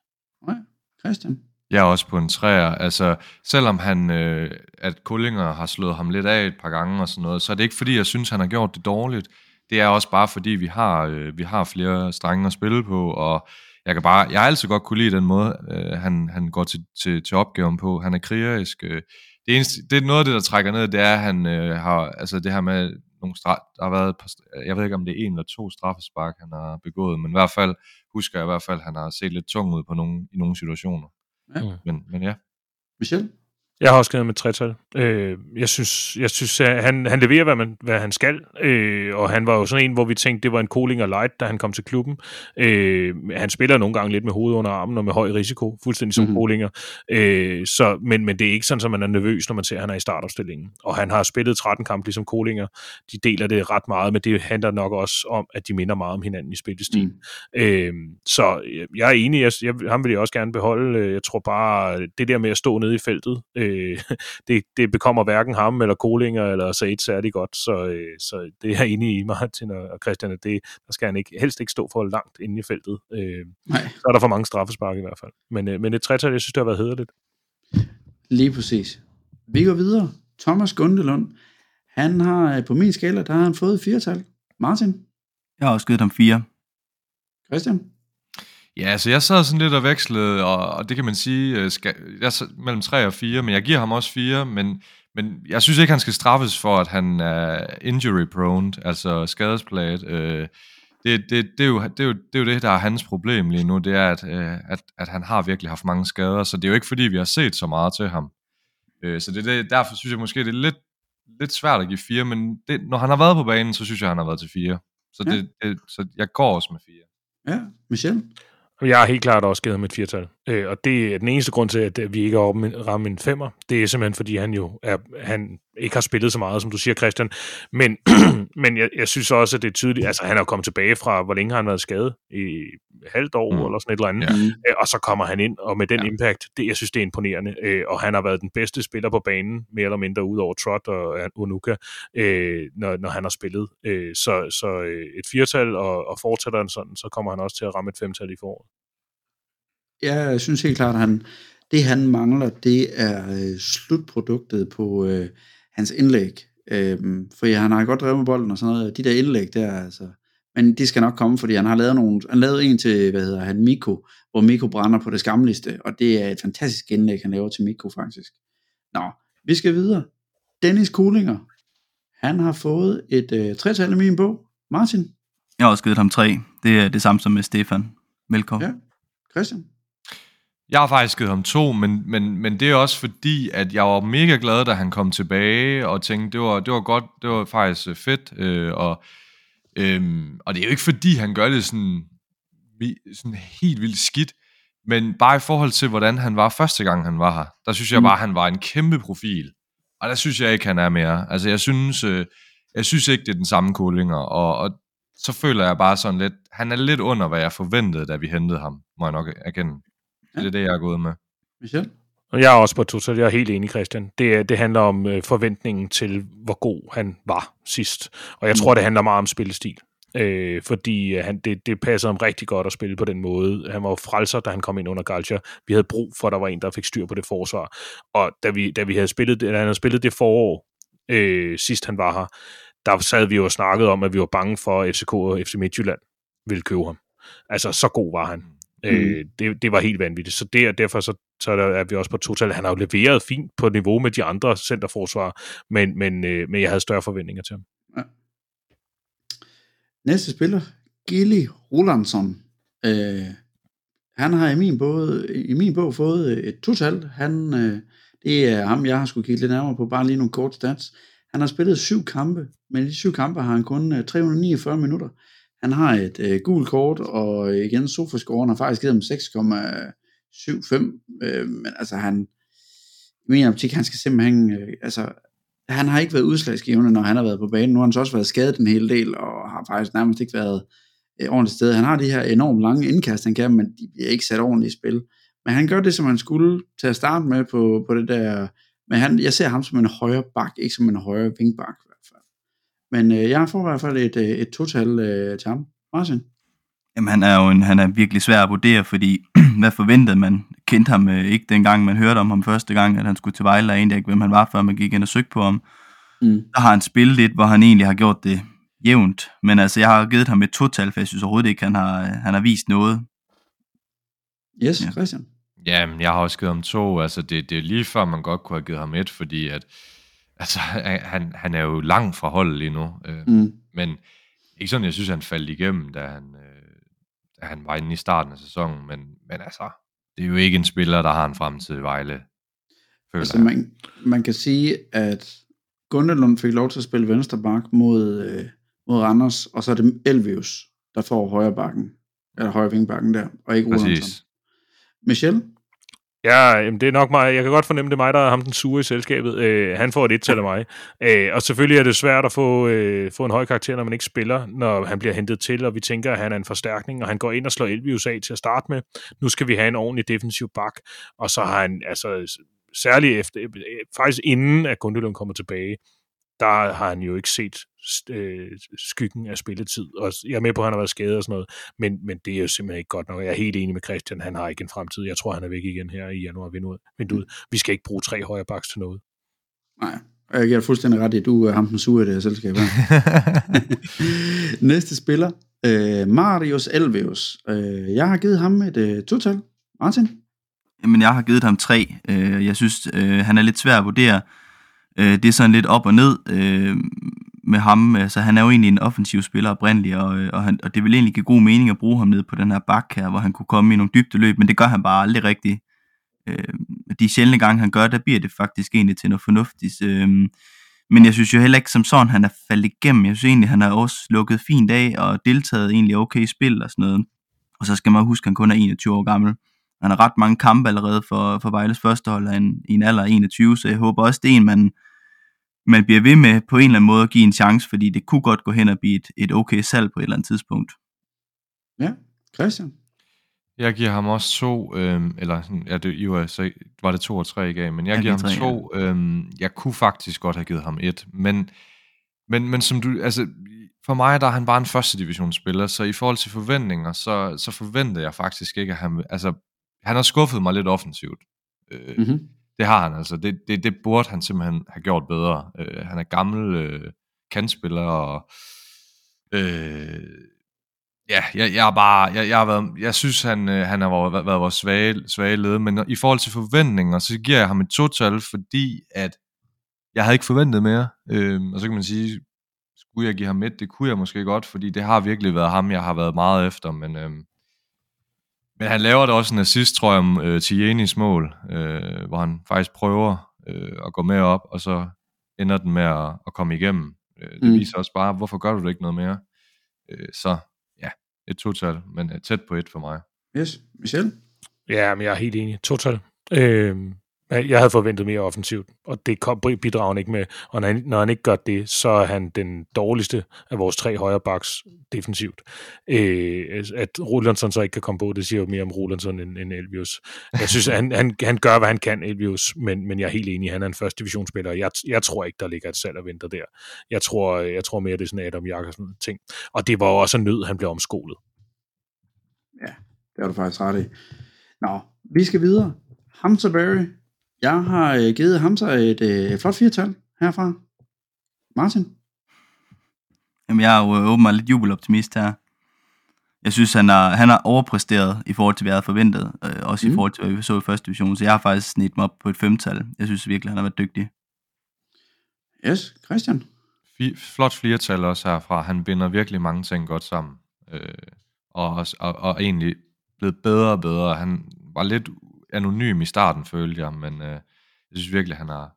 Nej, Christian? Jeg er også på en træer. Altså, selvom han, øh, at Kullinger har slået ham lidt af et par gange og sådan noget, så er det ikke fordi, jeg synes, han har gjort det dårligt det er også bare fordi, vi har, øh, vi har flere strenge at spille på, og jeg kan bare, jeg har altid godt kunne lide den måde, øh, han, han går til, til, til opgaven på. Han er krigerisk. Øh. Det, eneste, det er noget af det, der trækker ned, det er, at han øh, har, altså det her med nogle straf, der har været, jeg ved ikke om det er en eller to straffespark, han har begået, men i hvert fald, husker jeg i hvert fald, at han har set lidt tung ud på nogle, i nogle situationer. Ja. Men, men ja. Michel? Jeg har også skrevet med tretal. Øh, jeg synes, jeg synes at han, han leverer, hvad, man, hvad han skal, øh, og han var jo sådan en, hvor vi tænkte, det var en cooling og light, da han kom til klubben. Øh, han spiller nogle gange lidt med hovedet under armen og med høj risiko, fuldstændig som mm-hmm. Kolinger. Øh, så, men, men det er ikke sådan, at man er nervøs, når man ser, at han er i startopstillingen. Og han har spillet 13 kampe ligesom Kolinger. De deler det ret meget, men det handler nok også om, at de minder meget om hinanden i spillestil. Mm. Øh, så jeg er enig, jeg, jeg, ham vil jeg også gerne beholde. Jeg tror bare, det der med at stå nede i feltet, øh, øh, (laughs) det, det bekommer hverken ham eller Kolinger eller Said særlig godt, så, øh, så det er jeg enig i, (laughs) Martin og Christian, at det, der skal han ikke, helst ikke stå for langt inde i feltet. Øh, Nej. Så er der for mange straffespark i hvert fald. Men, øh, men et tretal, jeg synes, det har været hederligt. Lige præcis. Vi går videre. Thomas Gundelund, han har øh, på min skala, der har han fået fire tal. Martin? Jeg har også givet ham fire. Christian? Ja, altså jeg sad sådan lidt og vekslede, og, og det kan man sige, øh, skal, jeg sad mellem 3 og 4, men jeg giver ham også 4, men, men jeg synes ikke, han skal straffes for, at han er injury prone, altså skadesplaget. Øh, det, det, det, er jo, det, er jo, det er jo det, der er hans problem lige nu, det er, at, øh, at, at han har virkelig haft mange skader, så det er jo ikke fordi, vi har set så meget til ham. Øh, så det, det, derfor synes jeg måske, det er lidt, lidt svært at give 4, men det, når han har været på banen, så synes jeg, han har været til 4. Så, ja. det, det, så jeg går også med 4. Ja, Michel? Jeg har helt klart også givet ham et firtal. Øh, og det er den eneste grund til, at vi ikke har ramt en femmer. Det er simpelthen, fordi han jo er, han ikke har spillet så meget, som du siger, Christian. Men, (clears throat) men jeg, jeg synes også, at det er tydeligt. Altså, han er kommet tilbage fra, hvor længe har han været skadet? I halvt år, mm. eller sådan et eller andet. Ja. Øh, og så kommer han ind, og med den ja. impact, det, jeg synes, det er imponerende. Øh, og han har været den bedste spiller på banen, mere eller mindre, ud over Trot og Unuka, øh, når, når han har spillet. Så så et firtal, og, og fortsætter han sådan, så kommer han også til at ramme et femtal i foråret. Ja, jeg synes helt klart, at han, det han mangler, det er øh, slutproduktet på øh, hans indlæg. Øh, for ja, han har godt drevet med bolden og sådan noget. De der indlæg der, altså, men de skal nok komme, fordi han har lavet nogle, han lavede en til, hvad hedder han, Miko, hvor Miko brænder på det skamligste, og det er et fantastisk indlæg, han laver til Miko faktisk. Nå, vi skal videre. Dennis Kulinger, han har fået et øh, tretal i min bog. Martin? Jeg har også givet ham tre. Det er det samme som med Stefan. Velkommen. Ja. Christian? Jeg har faktisk givet ham to, men, men, men det er også fordi, at jeg var mega glad, da han kom tilbage, og tænkte, det var, det var godt, det var faktisk øh, fedt, øh, og, øh, og det er jo ikke fordi, han gør det sådan, sådan helt vildt skidt, men bare i forhold til, hvordan han var første gang, han var her, der synes jeg mm. bare, at han var en kæmpe profil, og der synes jeg ikke, han er mere. Altså, jeg synes, øh, jeg synes ikke, det er den samme Kullinger, og, og så føler jeg bare sådan lidt, han er lidt under, hvad jeg forventede, da vi hentede ham, må jeg nok erkende. Ja. Det er det, jeg er gået med. Michel? Og jeg er også på total. Jeg er helt enig, Christian. Det, det handler om øh, forventningen til, hvor god han var sidst. Og jeg tror, det handler meget om spillestil. Øh, fordi øh, han, det, det passede ham rigtig godt at spille på den måde. Han var jo frelser, da han kom ind under Galcha. Vi havde brug for, at der var en, der fik styr på det forsvar. Og da vi, da vi havde spillet, da han havde spillet det forår, øh, sidst han var her, der sad vi jo og snakkede om, at vi var bange for, at FCK og FC Midtjylland ville købe ham. Altså, så god var han. Mm. Øh, det, det var helt vanvittigt. Så der, derfor så, så er vi også på total. Han har jo leveret fint på niveau med de andre centerforsvar, men, men, øh, men jeg havde større forventninger til ham. Ja. Næste spiller, Gilly Rolandsson. Øh, han har i min, bog, i min bog fået et total. Han, øh, det er ham, jeg har skulle kigge lidt nærmere på, bare lige nogle kort stats. Han har spillet syv kampe, men i de syv kampe har han kun 349 øh, minutter. Han har et øh, gult kort, og øh, igen, Sofascoren har faktisk givet ham 6,75, øh, men altså han, i min optik, han skal simpelthen, øh, altså, han har ikke været udslagsgivende, når han har været på banen. Nu har han så også været skadet en hel del, og har faktisk nærmest ikke været øh, ordentligt sted. Han har de her enormt lange indkast, han kan, men de bliver ikke sat ordentligt i spil. Men han gør det, som han skulle til at starte med på, på det der, men han, jeg ser ham som en højre bak, ikke som en højre vingbak. Men øh, jeg får i hvert fald et, øh, et total øh, til ham. Martin? Jamen, han er jo en, han er virkelig svær at vurdere, fordi (clears throat) hvad forventede man? Kendte ham øh, ikke dengang, man hørte om ham første gang, at han skulle til Vejle, og egentlig ikke, hvem han var, før man gik ind og søgte på ham. Mm. Der har han spillet lidt, hvor han egentlig har gjort det jævnt. Men altså, jeg har givet ham et total, for jeg synes overhovedet ikke, han har, han har vist noget. Yes, ja. Christian? Jamen, jeg har også givet ham to. Altså, det, det er lige før, man godt kunne have givet ham et, fordi at, altså, han, han er jo langt fra holdet lige nu. Øh, mm. Men ikke sådan, jeg synes, han faldt igennem, da han, øh, da han var inde i starten af sæsonen. Men, men altså, det er jo ikke en spiller, der har en fremtid i Vejle. Altså, man, man kan sige, at Gundelund fik lov til at spille venstre bak mod, øh, mod Randers, og så er det Elvius, der får højre bakken, eller højre vingbakken der, og ikke Rolandsson. Michel? Ja, jamen det er nok mig. Jeg kan godt fornemme, det er mig, der er ham den sure i selskabet. Øh, han får et et til af mig. Øh, og selvfølgelig er det svært at få, øh, få en høj karakter, når man ikke spiller, når han bliver hentet til, og vi tænker, at han er en forstærkning, og han går ind og slår Elvius af til at starte med. Nu skal vi have en ordentlig defensiv bak, og så har han, altså særligt efter, øh, faktisk inden at Gundelund kommer tilbage, der har han jo ikke set øh, skyggen af spilletid. Og jeg er med på, at han har været skadet og sådan noget, men, men det er jo simpelthen ikke godt nok. Jeg er helt enig med Christian, han har ikke en fremtid. Jeg tror, han er væk igen her i januar vinduet. Vi skal ikke bruge tre højre baks til noget. Nej, jeg giver fuldstændig ret i, at du er ham den sure i det her selskab. (laughs) Næste spiller, øh, Marius Elveus. Øh, jeg har givet ham et øh, total. Martin? Jamen, jeg har givet ham tre. Øh, jeg synes, øh, han er lidt svær at vurdere. Øh, det er sådan lidt op og ned øh, med ham. Altså, han er jo egentlig en offensiv spiller oprindeligt, og, øh, og, han, og det vil egentlig give god mening at bruge ham ned på den her bak her, hvor han kunne komme i nogle dybde løb, men det gør han bare aldrig rigtigt. Øh, de sjældne gange, han gør, der bliver det faktisk egentlig til noget fornuftigt. Øh, men jeg synes jo heller ikke som sådan, han er faldet igennem. Jeg synes egentlig, han har også lukket fint af og deltaget egentlig okay i spil og sådan noget. Og så skal man huske, at han kun er 21 år gammel. Han har ret mange kampe allerede for, for Vejles førstehold i en alder af 21, så jeg håber også, det er en, man, man bliver ved med på en eller anden måde at give en chance, fordi det kunne godt gå hen og blive et, et okay salg på et eller andet tidspunkt. Ja, Christian? Jeg giver ham også to, øhm, eller ja, det, jo, så var det to og tre, i men jeg, jeg giver ham tre, to. Ja. Øhm, jeg kunne faktisk godt have givet ham et, men, men, men som du, altså, for mig der er han bare en første divisionsspiller, så i forhold til forventninger, så, så forventer jeg faktisk ikke, at han, altså, han har skuffet mig lidt offensivt. Øh, mm-hmm. Det har han altså. Det, det, det burde han simpelthen have gjort bedre. Øh, han er gammel øh, kandspiller, og øh, ja, jeg, jeg, er bare, jeg, jeg, har været, jeg synes, han, øh, han har været, været vores svage, svage led, men i forhold til forventninger, så giver jeg ham et total, fordi at jeg havde ikke forventet mere. Øh, og så kan man sige, skulle jeg give ham et? Det kunne jeg måske godt, fordi det har virkelig været ham, jeg har været meget efter, men... Øh, men han laver da også en assist, tror jeg, øh, til Jenis mål, øh, hvor han faktisk prøver øh, at gå med op, og så ender den med at, at komme igennem. Øh, det mm. viser også bare, hvorfor gør du det ikke noget mere? Øh, så ja, et total, men tæt på et for mig. Yes, Michel? Ja, men jeg er helt enig. Total. Øh, jeg havde forventet mere offensivt, og det kom bidrager han ikke med. Og når han, når han ikke gør det, så er han den dårligste af vores tre højre backs defensivt. Øh, altså, at Rolandsson så ikke kan komme på, det siger jo mere om Rolandsson end, end Elvius. Jeg synes, han, han, han gør, hvad han kan, Elvius, men, men jeg er helt enig, han er en første divisionsspiller. Jeg, jeg tror ikke, der ligger et salg og venter der. Jeg tror, jeg tror mere, det er sådan Adam Jakobsen ting. Og det var også en nød, han blev omskolet. Ja, det har du faktisk ret i. Nå, vi skal videre. Hamza Berry. Jeg har øh, givet Hamza et øh, flot firtal herfra. Martin? Jamen, jeg er jo øh, åbenbart lidt jubeloptimist her. Jeg synes, han har, han har overpræsteret i forhold til, hvad jeg havde forventet. Øh, også mm. i forhold til, hvad vi så i første division. Så jeg har faktisk snit mig op på et femtal. Jeg synes virkelig, han har været dygtig. Yes, Christian? F- flot flertal også herfra. Han binder virkelig mange ting godt sammen. Øh, og, og, og egentlig blevet bedre og bedre. Han var lidt anonym i starten, følte jeg, men øh, jeg synes virkelig, han har,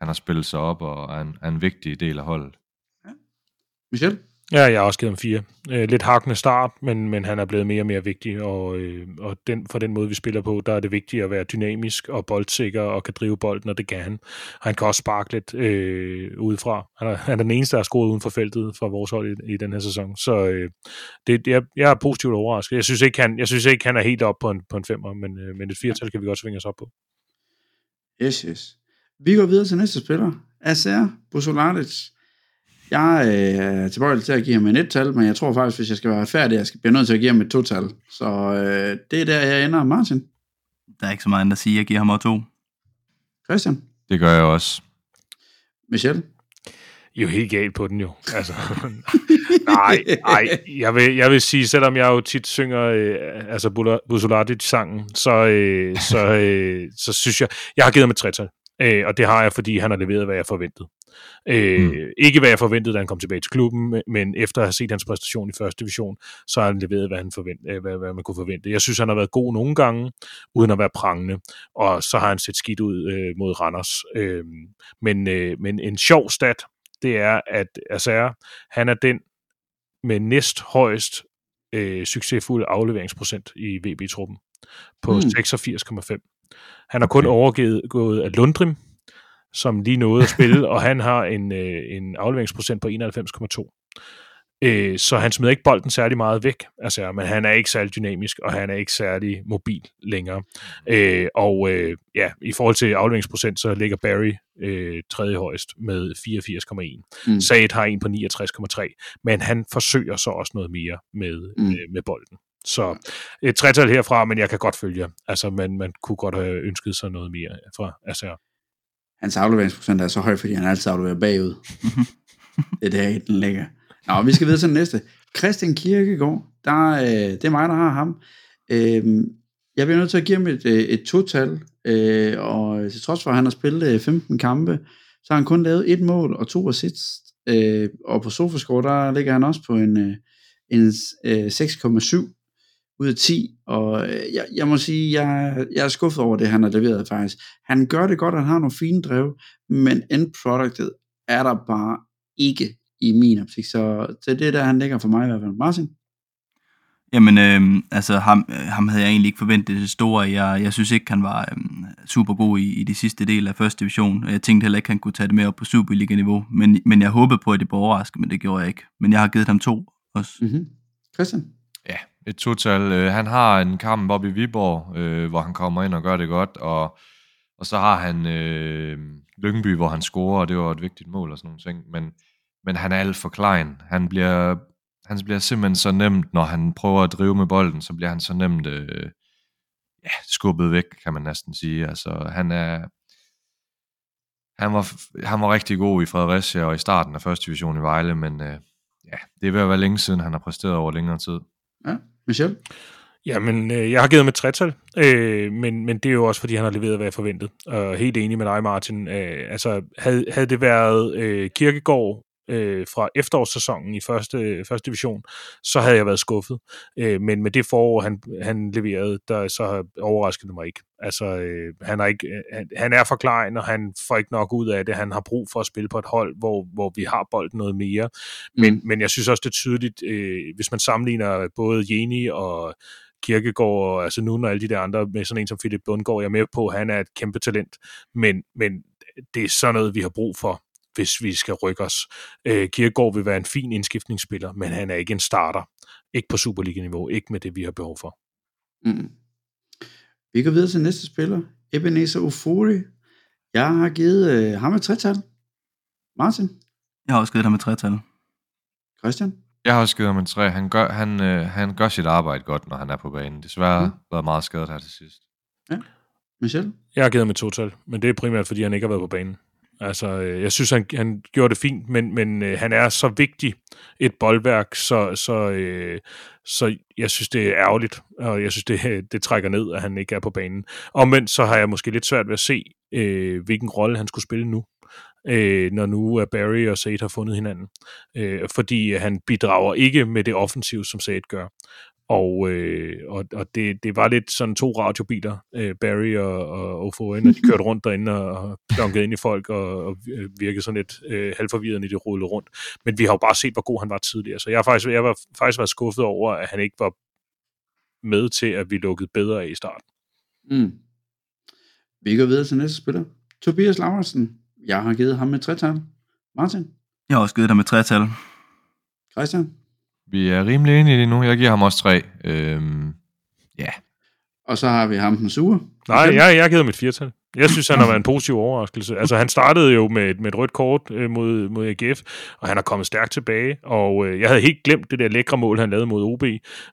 han har spillet sig op og er en, er en vigtig del af holdet. Ja. Michel? Ja, jeg har også givet ham fire. Øh, lidt hakkende start, men, men han er blevet mere og mere vigtig, og, øh, og den, for den måde, vi spiller på, der er det vigtigt at være dynamisk og boldsikker og kan drive bolden, og det kan han. Han kan også sparke lidt øh, udefra. Han er, han er den eneste, der har scoret uden for feltet fra vores hold i, i den her sæson, så øh, det, jeg, jeg er positivt overrasket. Jeg synes ikke, han, jeg synes ikke, han er helt op på en, på en femmer, men, øh, men et firtal kan vi godt svinge os op på. Yes, yes. Vi går videre til næste spiller. Acer Busolatic jeg øh, er tilbøjelig til at give ham en et-tal, men jeg tror faktisk, hvis jeg skal være færdig, jeg skal blive nødt til at give ham et to-tal. Så øh, det er der, jeg ender. Martin? Der er ikke så meget andet at sige. Jeg giver ham også to. Christian? Det gør jeg også. Michel? I er jo helt galt på den jo. Altså, (laughs) nej, nej. Jeg vil, jeg vil sige, selvom jeg jo tit synger øh, altså Busolatic-sangen, så, øh, så, øh, så synes jeg, jeg har givet ham et tretal. Øh, og det har jeg, fordi han har leveret, hvad jeg forventede. Øh, mm. Ikke hvad jeg forventede, da han kom tilbage til klubben, men efter at have set hans præstation i første division, så har han leveret, hvad, han forvent, øh, hvad, hvad man kunne forvente. Jeg synes, han har været god nogle gange, uden at være prangende, og så har han set skidt ud øh, mod Randers. Øh, men, øh, men en sjov stat, det er, at Azer, han er den med næst højst øh, succesfuld afleveringsprocent i VB-truppen på mm. 86,5. Han har kun okay. overgivet gået af Lundrim, som lige nåede at (laughs) spille, og han har en, øh, en afleveringsprocent på 91,2. Øh, så han smider ikke bolden særlig meget væk, altså, men han er ikke særlig dynamisk, og han er ikke særlig mobil længere. Øh, og øh, ja, i forhold til afleveringsprocent, så ligger Barry øh, tredje højst med 84,1. Mm. Said har en på 69,3, men han forsøger så også noget mere med, mm. øh, med bolden. Så et tretal herfra, men jeg kan godt følge. Altså, man, man kunne godt have ønsket sig noget mere fra altså, hans afleveringsprocent er så høj, fordi han altid afleverer bagud. det er der, den ligger. Nå, vi skal videre til den næste. Christian Kirkegaard, der, øh, det er mig, der har ham. Øh, jeg bliver nødt til at give ham et, øh, et total, øh, og til trods for, at han har spillet 15 øh, kampe, så har han kun lavet et mål og to assists. Øh, og på Sofascore, der ligger han også på en, øh, en øh, 6,7 ud af 10, og øh, jeg, jeg må sige, jeg, jeg er skuffet over det, han har leveret faktisk. Han gør det godt, han har nogle fine drev, men endproduktet er der bare ikke i min optik, så det er det, der han ligger for mig i hvert fald. Martin? Jamen, øh, altså ham, ham havde jeg egentlig ikke forventet det store. Jeg, jeg synes ikke, han var øh, super god i, i de sidste del af første division. Jeg tænkte heller ikke, han kunne tage det med op på Superliga-niveau. Men, men jeg håbede på, at det blev overrasket, men det gjorde jeg ikke. Men jeg har givet ham to også. Mm-hmm. Christian? Et total. Øh, han har en kamp op i Viborg, øh, hvor han kommer ind og gør det godt, og, og så har han øh, Lyngby, hvor han scorer, og det var et vigtigt mål og sådan nogle ting, men, men han er alt for klein. Han bliver, han bliver simpelthen så nemt, når han prøver at drive med bolden, så bliver han så nemt øh, ja, skubbet væk, kan man næsten sige. Altså, han er, han var, han var rigtig god i Fredericia og i starten af første division i Vejle, men øh, ja, det er ved at være længe siden, han har præsteret over længere tid. Ja, Michel? Jamen, øh, jeg har givet ham et tretal, øh, men, men det er jo også, fordi han har leveret, hvad jeg forventede. Og helt enig med dig, Martin. Øh, altså, havde, havde det været øh, Kirkegård øh, fra efterårssæsonen i første, første division, så havde jeg været skuffet. Øh, men med det forår, han, han leverede, der så overraskede det mig ikke. Altså, øh, han, er ikke, øh, han, han er for klein, og han får ikke nok ud af det. Han har brug for at spille på et hold, hvor, hvor vi har bolden noget mere. Men, mm. men jeg synes også, det er tydeligt, øh, hvis man sammenligner både Jeni og Kirkegaard, og altså nu når alle de der andre, med sådan en som Philip Bundgaard, jeg er med på, han er et kæmpe talent, men, men det er sådan noget, vi har brug for, hvis vi skal rykke os. Øh, Kirkegaard vil være en fin indskiftningsspiller, men han er ikke en starter. Ikke på Superliga-niveau, ikke med det, vi har behov for. Mm. Vi går videre til næste spiller, Ebenezer Ufori. Jeg har givet øh, ham et tretal. Martin? Jeg har også givet ham et tretal. Christian? Jeg har også givet ham en tre. Han gør, han, øh, han gør sit arbejde godt, når han er på banen. Desværre Mm. været meget skadet her til sidst. Michel? Jeg har givet ham et total, men det er primært, fordi han ikke har været på banen. Altså, øh, jeg synes, han, han gjorde det fint, men, men øh, han er så vigtig et boldværk, så, så, øh, så jeg synes, det er ærgerligt, og jeg synes, det, (laughs) det trækker ned, at han ikke er på banen. Omvendt så har jeg måske lidt svært ved at se, øh, hvilken rolle han skulle spille nu, øh, når nu er Barry og Sade har fundet hinanden. Øh, fordi han bidrager ikke med det offensiv, som Sade gør. Og, øh, og, og det, det var lidt sådan to radiobiler, øh, Barry og, og Ofoen, når de (laughs) kørte rundt derinde og, og klonkede ind i folk og, og øh, virkede sådan lidt øh, halvforvirrende, de rullede rundt. Men vi har jo bare set, hvor god han var tidligere. Så jeg har faktisk, jeg var faktisk været skuffet over, at han ikke var med til, at vi lukkede bedre af i starten. Mm. Vi går videre til næste spiller. Tobias Lauritsen. Jeg har givet ham et tretal. Martin? Jeg har også givet ham et tretal. Christian? Vi er rimelig enige lige nu. Jeg giver ham også tre. Øhm, ja, Og så har vi ham den sure. Nej, jeg, jeg har givet ham et firtal. Jeg synes, han har været en positiv overraskelse. Altså, han startede jo med, et- med et rødt kort øh, mod, mod AGF, og han er kommet stærkt tilbage. Og øh, jeg havde helt glemt det der lækre mål, han lavede mod OB,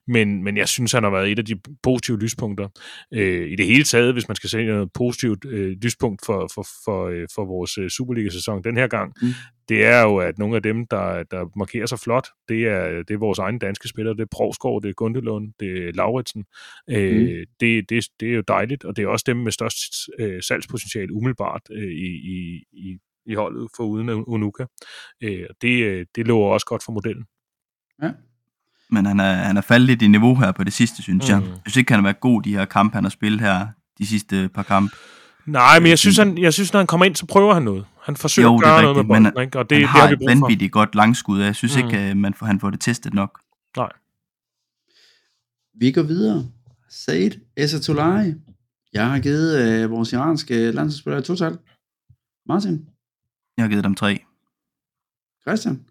men, men jeg synes, han har været et af de positive lyspunkter. Øh, I det hele taget, hvis man skal se noget positivt øh, lyspunkt for, for, for, øh, for vores øh, Superliga-sæson den her gang, Mm. Det er jo, at nogle af dem, der, der markerer sig flot, det er, det er vores egne danske spillere. Det er Provskov, det er Gundelund, det er Lauritsen. Øh, Mm. det, det, det er jo dejligt, og det er også dem med størst øh, salgspotentiale umiddelbart øh, i, i, i, holdet for uden Unuka. Øh, og det, øh, det lover også godt for modellen. Ja. Men han er, han er faldet lidt i niveau her på det sidste, synes mm. jeg. Jeg synes ikke, han har været god de her kampe, han har spillet her de sidste par kampe. Nej, men jeg synes, han, jeg synes, når han kommer ind, så prøver han noget. Han forsøger Jo, at det er gøre noget med rigtigt, men bolden, ikke? og det, han det har har vi et brug for. vanvittigt godt langskud, og jeg synes Mm. ikke, at man får, han får det testet nok. Nej. Vi går videre. Said Esatolai. Jeg har givet øh, vores iranske landsholdsspiller total. Martin? Jeg har givet dem tre. Christian?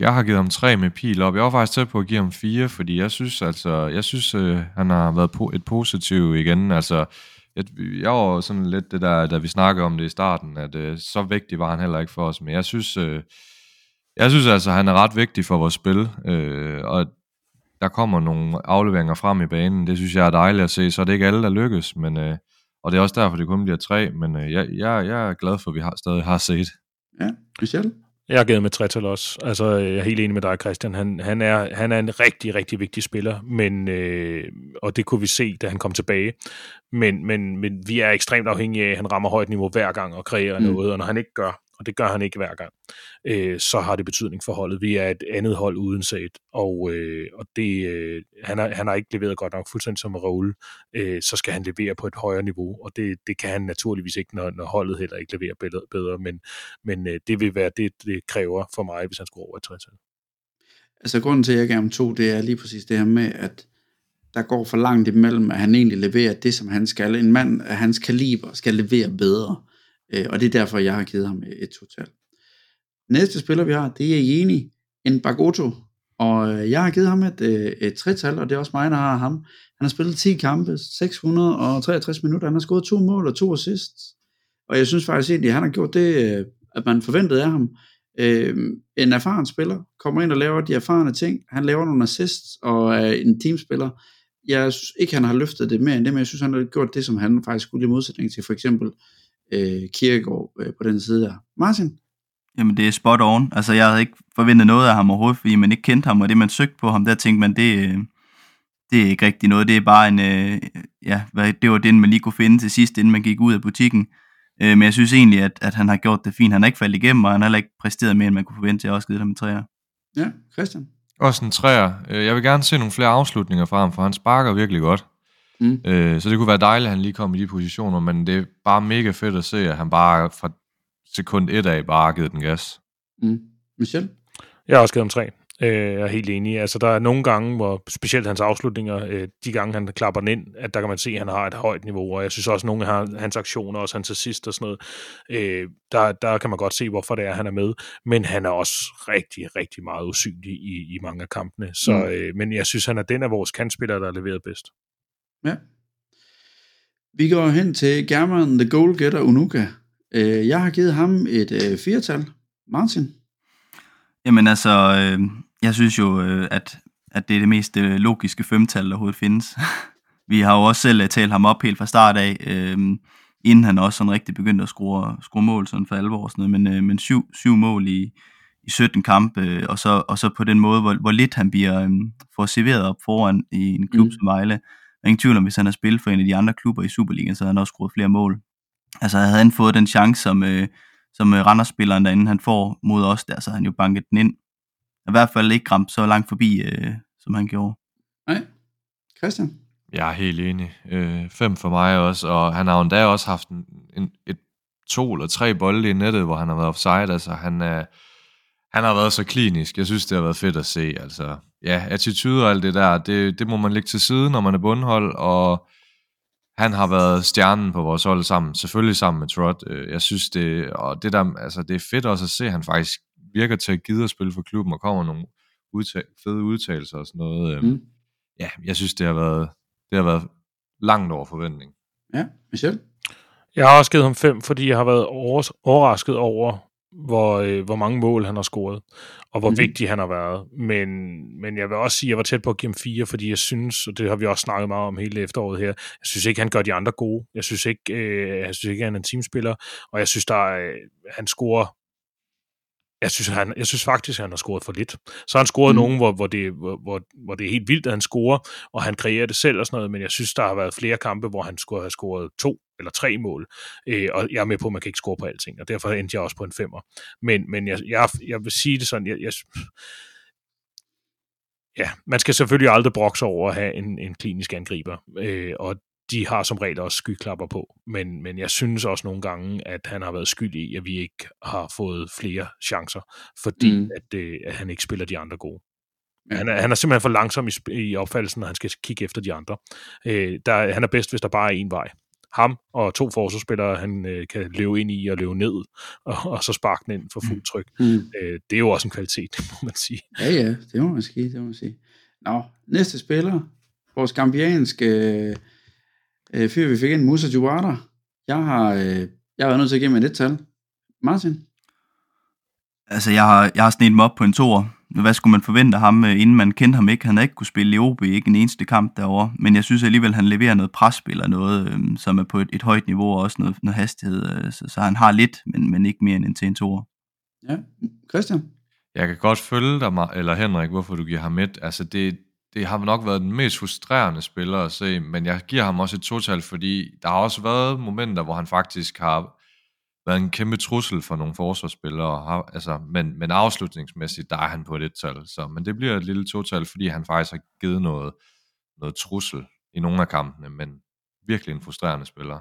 jeg har givet ham tre med pil op. Jeg var faktisk tæt på at give ham fire, fordi jeg synes, altså, jeg synes, øh, han har været po- et positiv igen. Altså, jeg, jeg var sådan lidt det der, da vi snakkede om det i starten, at øh, så vigtig var han heller ikke for os, men jeg synes, øh, jeg synes altså, han er ret vigtig for vores spil, øh, og der kommer nogle afleveringer frem i banen. Det synes jeg er dejligt at se, så det er ikke alle, der lykkes, men, øh, og det er også derfor, det kun bliver tre, men øh, jeg, jeg, jeg er glad for, at vi har, stadig har set. Ja. Michel? Jeg har givet med tretal også. Altså, jeg er helt enig med dig, Christian. Han, han, er, han er en rigtig, rigtig vigtig spiller, men, øh, og det kunne vi se, da han kom tilbage. Men, men, men vi er ekstremt afhængige af, at han rammer højt niveau hver gang og kreerer Mm. mm. noget, og når han ikke gør, og det gør han ikke hver gang, øh, så har det betydning for holdet. Vi er et andet hold uden set, og, øh, og det, øh, han, har, han har ikke leveret godt nok, fuldstændig som Raul, øh, så skal han levere på et højere niveau, og det, det kan han naturligvis ikke, når, når holdet heller ikke leverer bedre, bedre men, men øh, det vil være det, det kræver for mig, hvis han skulle over et tretal. Altså grunden til, at jeg gav ham to, det er lige præcis det her med, at der går for langt imellem, at han egentlig leverer det, som han skal. En mand af hans kaliber skal levere bedre. Øh, og det er derfor, jeg har givet ham øh, et total. Næste spiller, vi har, det er Jeni en Bagoto. Og øh, jeg har givet ham et, øh, et tretal, og det er også mig, der har ham. Han har spillet 10 kampe, 663 minutter. Han har scoret to mål og to assists. Og jeg synes faktisk egentlig, at han har gjort det, at man forventede af ham. Øh, en erfaren spiller kommer ind og laver de erfarne ting. Han laver nogle assists og er en teamspiller. Jeg synes ikke, han har løftet det mere end det, men jeg synes, han har gjort det, som han faktisk skulle i modsætning til for eksempel øh, Kierkegaard øh, på den side der. Martin? Jamen, det er spot on. Altså, jeg havde ikke forventet noget af ham overhovedet, fordi man ikke kendte ham, og det, man søgte på ham, der tænkte man, det, øh, det er ikke rigtig noget. Det er bare en, øh, ja, hvad- det var den, man lige kunne finde til sidst, inden man gik ud af butikken. Øh, men jeg synes egentlig, at, at han har gjort det fint. Han har ikke faldet igennem, og han har heller ikke præsteret mere, end man kunne forvente. Jeg har også givet ham en træer. Ja, Christian? Også en træer. Øh, Jeg vil gerne se nogle flere afslutninger fra ham, for han sparker virkelig godt. Mm. Øh, Så det kunne være dejligt, at han lige kom i de positioner, men det er bare mega fedt at se, at han bare fra sekund et af bare har givet den gas. Mm. Michel? Jeg har også givet ham tre. Øh, jeg er helt enig. Altså, der er nogle gange, hvor specielt hans afslutninger, øh, de gange, han klapper den ind, at der kan man se, at han har et højt niveau, og jeg synes også, at nogle af hans aktioner, også hans assist og sådan noget, øh, der, der kan man godt se, hvorfor det er, han er med. Men han er også rigtig, rigtig meget usynlig i, i mange af kampene. Så, mm. øh, men jeg synes, han er den af vores kantspillere, der er leveret bedst. Ja. Vi går hen til German The Goal Getter Unuka. Øh, jeg har givet ham et øh, firetal. Martin? Jamen altså, øh, jeg synes jo, øh, at, at det er det mest øh, logiske femtal, der overhovedet findes. (laughs) Vi har jo også selv øh, talt ham op helt fra start af, øh, inden han også sådan rigtig begyndte at score, score mål sådan for alvor sådan noget, men, øh, men syv, syv mål i, i 17 kampe, øh, og, så, og så på den måde, hvor, hvor lidt han bliver øh, får serveret op foran i en klub mm. som Vejle. Der er ingen tvivl om, hvis han har spillet for en af de andre klubber i Superligaen, så havde han også scoret flere mål. Altså havde han fået den chance, som, øh, som øh, Randers-spilleren derinde, han får mod os der, så han jo banket den ind. I hvert fald ikke ramt så langt forbi, øh, som han gjorde. Nej. Christian? Jeg er helt enig. Øh, fem for mig også, og han har jo endda også haft en, en, et to eller tre bolde i nettet, hvor han har været offside. Altså, han, er, han har været så klinisk. Jeg synes, det har været fedt at se. Altså, ja, attitude og alt det der, det, det må man lægge til side, når man er bundhold, og han har været stjernen på vores hold sammen, selvfølgelig sammen med Trot. Øh, jeg synes det, og det der, altså det er fedt også at se, at han faktisk virker til at gide at spille for klubben, og kommer nogle udtal- fede udtalelser og sådan noget. Øh. Mm. Ja, jeg synes det har været, det har været langt over forventning. Ja, Michel? Jeg har også givet ham fem, fordi jeg har været overrasket over, hvor, øh, hvor mange mål han har scoret, og hvor mm. vigtig han har været. Men, men jeg vil også sige, at jeg var tæt på at give ham fire, fordi jeg synes, og det har vi også snakket meget om hele efteråret her, jeg synes ikke, han gør de andre gode. Jeg synes ikke, øh, jeg synes ikke han er en teamspiller, og jeg synes, der er, han scorer jeg synes, han, jeg synes faktisk, at han har scoret for lidt. Så har han scoret mm. nogen, hvor, hvor, det, hvor, hvor, hvor det er helt vildt, at han scorer, og han kreerer det selv og sådan noget, men jeg synes, der har været flere kampe, hvor han skulle have scoret to eller tre mål, øh, og jeg er med på, at man kan ikke score på alting, og derfor endte jeg også på en femmer. Men, men jeg, jeg, jeg vil sige det sådan, jeg, jeg, ja, man skal selvfølgelig aldrig brokse over at have en, en klinisk angriber, øh, og de har som regel også skyklapper på, men, men jeg synes også nogle gange, at han har været skyld i, at vi ikke har fået flere chancer, fordi mm. at, øh, at han ikke spiller de andre gode. Ja. Han, er, han er simpelthen for langsom i, i opfattelsen, når han skal kigge efter de andre. Øh, der, han er bedst, hvis der bare er en vej. Ham og to forsvarsspillere, han øh, kan løbe ind i og løbe ned, og, og så sparke den ind for fuld tryk. Mm. Øh, det er jo også en kvalitet, (laughs) må man sige. Ja, ja, det må man sige. Det må man sige. Nå, næste spiller, vores gambianske øh, fyr, vi fik ind, Musa Juwada. Jeg har, øh, jeg har været nødt til at give mig et tal. Martin? Altså, jeg har, jeg har snedt mig op på en tor. Hvad skulle man forvente af ham, øh, inden man kendte ham ikke? Han havde ikke kunne spille i OB, ikke en eneste kamp derovre. Men jeg synes alligevel, han leverer noget presspil og noget, øh, som er på et, et højt niveau, og også noget, noget hastighed. Øh, så, så han har lidt, men, men ikke mere end en til en tor. Ja, Christian? Jeg kan godt følge dig, eller Henrik, hvorfor du giver ham et. Altså, det, det har nok været den mest frustrerende spiller at se, men jeg giver ham også et total, fordi der har også været momenter, hvor han faktisk har været en kæmpe trussel for nogle forsvarsspillere, har, altså, men, men afslutningsmæssigt, der er han på et tal. Så, men det bliver et lille total, fordi han faktisk har givet noget, noget trussel i nogle af kampene, men virkelig en frustrerende spiller.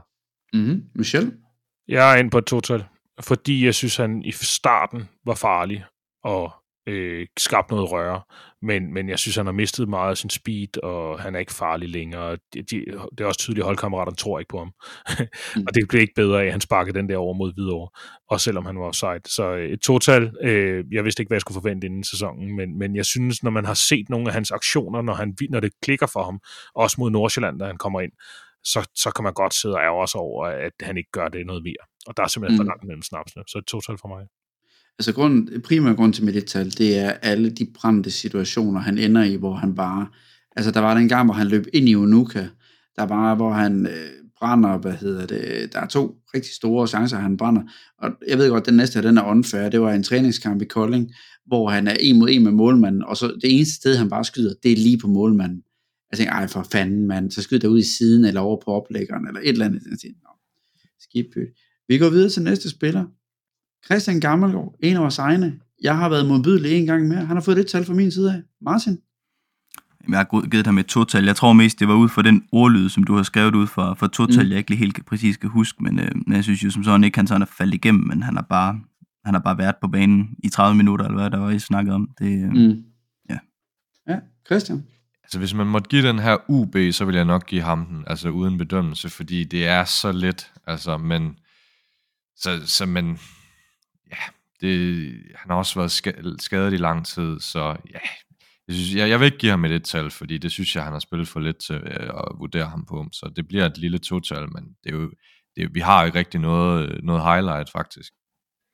Mm-hmm. Michel? Jeg er inde på et total, fordi jeg synes, han i starten var farlig, og øh, skabt noget røre, men, men jeg synes, han har mistet meget af sin speed, og han er ikke farlig længere. De, de, det er også tydeligt, at holdkammeraterne tror ikke på ham. mm. og det blev ikke bedre af, at han sparkede den der over mod Hvidovre, også selvom han var offside. Så øh, et total, øh, jeg vidste ikke, hvad jeg skulle forvente inden sæsonen, men, men jeg synes, når man har set nogle af hans aktioner, når, han, når det klikker for ham, også mod Nordsjælland, da han kommer ind, så, så kan man godt sidde og ærge sig over, at han ikke gør det noget mere. Og der er simpelthen mm. for langt mellem snapsene. Så et total for mig. Altså grund, primær grund til mit et tal, det er alle de brændte situationer, han ender i, hvor han bare... Altså der var den gang, hvor han løb ind i Unuka, der var, hvor han øh, brænder, hvad hedder det, der er to rigtig store chancer, han brænder. Og jeg ved godt, den næste her, den er unfair. Det var en træningskamp i Kolding, hvor han er en mod en med målmanden, og så det eneste sted, han bare skyder, det er lige på målmanden. Altså, jeg tænker, ej for fanden, mand, så skyder der ud i siden, eller over på oplæggeren, eller et eller andet. Jeg tænker, skidt Vi går videre til næste spiller, Christian Gammelgaard, en af vores egne. Jeg har været modbydelig en gang mere. Han har fået det tal fra min side af. Martin? Jeg har givet ham et total. Jeg tror mest, det var ud for den ordlyd, som du har skrevet ud for, for total, mm. jeg ikke lige helt præcis kan huske, men, øh, men jeg synes jo som sådan ikke, han sådan er faldet igennem, men han har bare, han har bare været på banen i 30 minutter, eller hvad der var, I snakkede om. Det, øh, mm. Christian? Altså, hvis man måtte give den her UB, så vil jeg nok give ham den, altså uden bedømmelse, fordi det er så let, altså, men, så, så men, ja, det, han har også været skadet i lang tid, så ja, jeg, synes, jeg, jeg vil ikke give ham et et-tal, fordi det synes jeg, han har spillet for lidt til øh, at vurdere ham på, så det bliver et lille total, men det er jo, det, vi har jo ikke rigtig noget, øh, noget highlight, faktisk.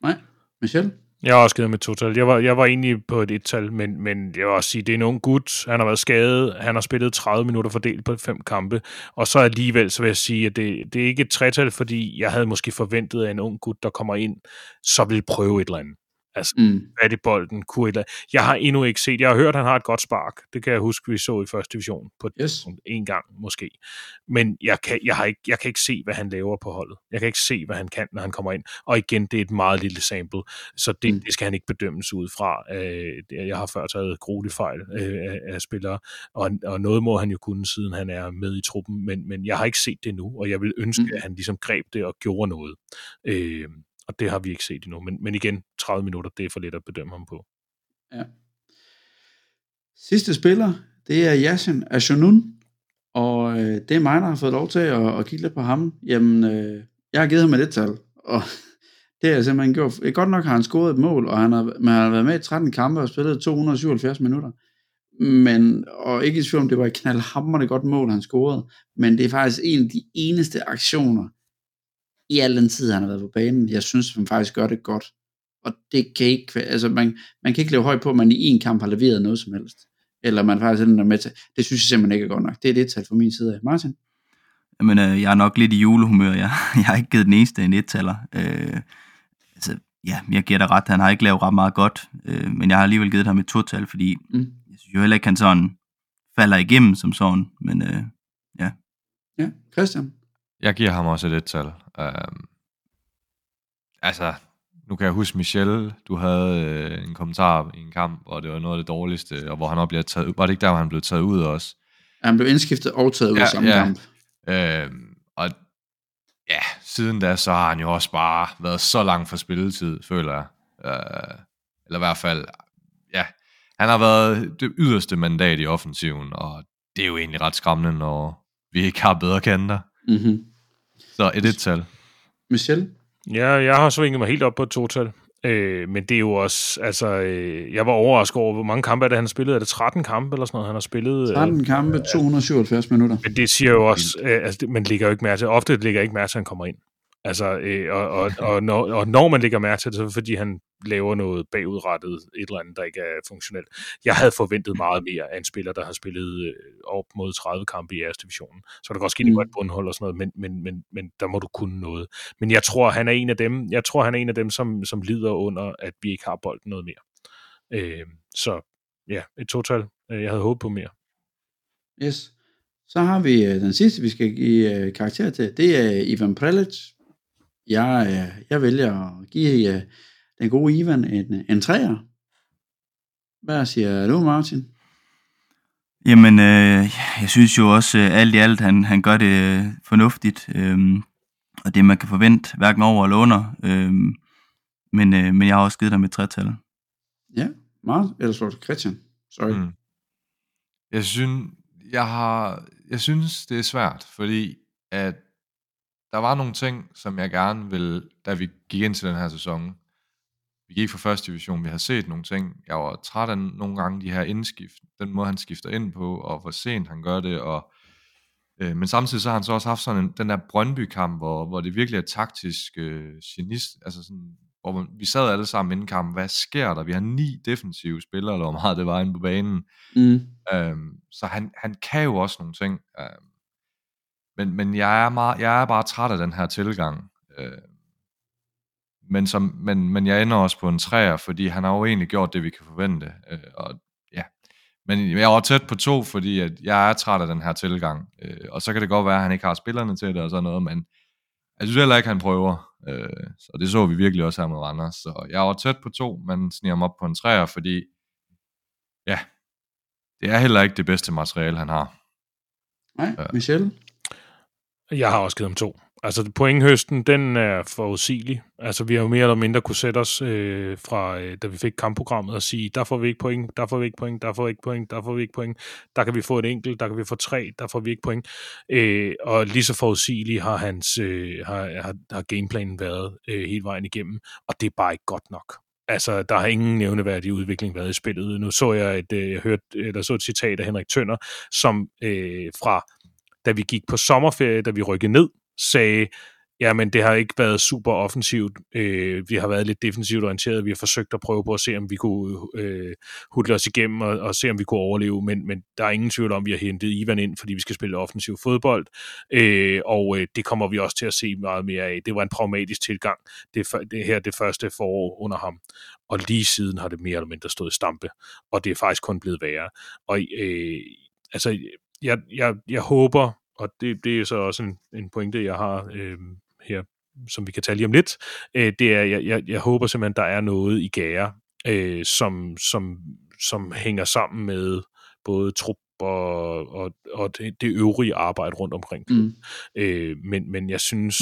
Nej, Michel? Jeg har også givet med total. Jeg var, jeg var egentlig på et et-tal, men, men jeg vil også sige, det er en ung gut. Han har været skadet. Han har spillet 30 minutter fordelt på fem kampe. Og så alligevel, så vil jeg sige, at det, det er ikke et tretal, fordi jeg havde måske forventet, at en ung gut, der kommer ind, så vil prøve et eller andet. Altså, mm. fat i bolden, kunne et Jeg har endnu ikke set, jeg har hørt, at han har et godt spark. Det kan jeg huske, vi så i første division på yes. en gang måske. Men jeg kan, jeg, har ikke, jeg kan ikke se, hvad han laver på holdet. Jeg kan ikke se, hvad han kan, når han kommer ind. Og igen, det er et meget lille sample, så det, mm. det skal han ikke bedømmes ud fra. Øh, jeg har før taget gruelig fejl øh, af, af spillere, og, og noget må han jo kunne, siden han er med i truppen, men, men jeg har ikke set det nu, og jeg vil ønske, mm. at han ligesom greb det og gjorde noget. Øh, og det har vi ikke set endnu. Men, men igen, 30 minutter, det er for lidt at bedømme ham på. Ja. Sidste spiller, det er Yasin Ashunun, og øh, det er mig, der har fået lov til at, at kigge lidt på ham. Jamen, øh, jeg har givet ham et et-tal, og (laughs) det er simpelthen gjort. Eh, godt nok har han scoret et mål, og han har, man har været med i 13 kampe og spillet 277 minutter. Men, og ikke i tvivl om, det var et knaldhammerende godt mål, han scorede, men det er faktisk en af de eneste aktioner, i al den tid, han har været på banen. Jeg synes, han faktisk gør det godt. Og det kan ikke, altså man, man kan ikke leve højt på, at man i en kamp har leveret noget som helst. Eller man faktisk er med til. Det synes jeg simpelthen ikke er godt nok. Det er det tal fra min side af. Martin? Jamen, øh, jeg er nok lidt i julehumør. Jeg, (laughs) jeg har ikke givet den eneste en et-taller. Øh, altså, ja, jeg giver dig ret. Han har ikke lavet ret meget godt. Øh, men jeg har alligevel givet ham et to-tal, fordi mm. jeg synes jo heller ikke, han sådan falder igennem som sådan. Men øh, ja. Ja, Christian? Jeg giver ham også et et-tal. Um, altså, nu kan jeg huske, Michel, du havde øh, en kommentar i en kamp, hvor det var noget af det dårligste, og hvor han også blev taget ud. Var det ikke der, hvor han blev taget ud også? Han blev indskiftet og taget ud ja, i samme ja. kamp. Øhm, og ja, siden da, så har han jo også bare været så lang for spilletid, føler jeg. Øh, eller i hvert fald, ja, han har været det yderste mandat i offensiven, og det er jo egentlig ret skræmmende, når vi ikke har bedre kanter. Mm-hmm. Så et et-tal. Michel? Ja, jeg har svinget mig helt op på et total. Øh, men det er jo også, altså, øh, jeg var overrasket over, hvor mange kampe er det, han har spillet? Er det 13 kampe eller sådan noget, han har spillet? 13 øh, kampe, 277 minutter. Men det siger jo også, øh, altså, man ligger jo ikke mærke til, ofte ligger ikke mærke til, at han kommer ind. Altså, øh, og, og, og, når, og når man lægger mærke til det, så er det fordi, han laver noget bagudrettet, et eller andet, der ikke er funktionelt. Jeg havde forventet meget mere af en spiller, der har spillet øh, op mod 30 kampe i æres divisionen. Så der kan også ske, mm. et bundhold og sådan noget, men, men, men, men der må du kunne noget. Men jeg tror, han er en af dem, jeg tror, han er en af dem, som, som lider under, at vi ikke har bolden noget mere. Øh, så ja, et total. Øh, jeg havde håbet på mere. Yes. Så har vi øh, den sidste, vi skal give karakter til. Det er Ivan Prelic jeg, øh, jeg vælger at give øh, den gode Ivan en, en træer. Hvad siger du, Martin? Jamen, øh, jeg synes jo også øh, alt i alt, han, han gør det øh, fornuftigt, øh, og det man kan forvente, hverken over eller under. Øh, men, øh, men jeg har også givet dem et trætal. Ja, meget. Eller så Christian. Sorry. Mm. Jeg synes, jeg har, jeg synes, det er svært, fordi at der var nogle ting, som jeg gerne vil, da vi gik ind til den her sæson. Vi gik fra første division, vi har set nogle ting. Jeg var træt af nogle gange de her indskift, den måde han skifter ind på, og hvor sent han gør det, og øh, men samtidig så har han så også haft sådan en, den der Brøndby-kamp, hvor, hvor det virkelig er taktisk øh, genist, altså sådan, hvor vi sad alle sammen inden kampen, hvad sker der? Vi har ni defensive spillere, eller hvor meget det var inde på banen. Mm. Øhm, så han, han kan jo også nogle ting. Øhm, men, men jeg, er meget, jeg er bare træt af den her tilgang. Øh, men, som, men, men jeg ender også på en træer, fordi han har jo egentlig gjort det, vi kan forvente. Øh, og, ja. Men jeg var tæt på to, fordi at jeg er træt af den her tilgang. Øh, og så kan det godt være, at han ikke har spillerne til det og sådan noget, men jeg synes heller ikke, han prøver. Øh, så det så vi virkelig også her med Randers. Så jeg var tæt på to, men sniger mig op på en træer, fordi ja, det er heller ikke det bedste materiale, han har. Nej, Michelle? Jeg har også givet dem to. Altså pointhøsten, den er forudsigelig. Altså vi har jo mere eller mindre kunne sætte os øh, fra, øh, da vi fik kampprogrammet og sige, der får vi ikke point, der får vi ikke point, der får vi ikke point, der får vi ikke point. Der kan vi få et enkelt, der kan vi få tre, der får vi ikke point. Øh, og lige så forudsigelig har hans øh, har, har, har gameplanen været øh, hele vejen igennem, og det er bare ikke godt nok. Altså, der har ingen nævneværdig udvikling været i spillet. Nu så jeg et, øh, jeg hørte, eller så et citat af Henrik Tønder, som øh, fra, da vi gik på sommerferie, da vi rykkede ned, sagde, jamen det har ikke været super offensivt. Øh, vi har været lidt defensivt orienteret. Vi har forsøgt at prøve på at se, om vi kunne øh, hudle os igennem og, og se, om vi kunne overleve. Men, men der er ingen tvivl om, at vi har hentet Ivan ind, fordi vi skal spille offensiv fodbold. Øh, og øh, det kommer vi også til at se meget mere af. Det var en pragmatisk tilgang. Det, det her det første forår under ham. Og lige siden har det mere eller mindre stået i stampe. Og det er faktisk kun blevet værre. Og øh, altså, jeg, jeg, jeg håber, og det, det er så også en, en pointe, jeg har øh, her, som vi kan tale lige om lidt, øh, det er, jeg, jeg, jeg håber simpelthen, der er noget i gære, øh, som, som, som hænger sammen med både trup og, og, og det, det øvrige arbejde rundt omkring Mm. Øh, men, men jeg synes,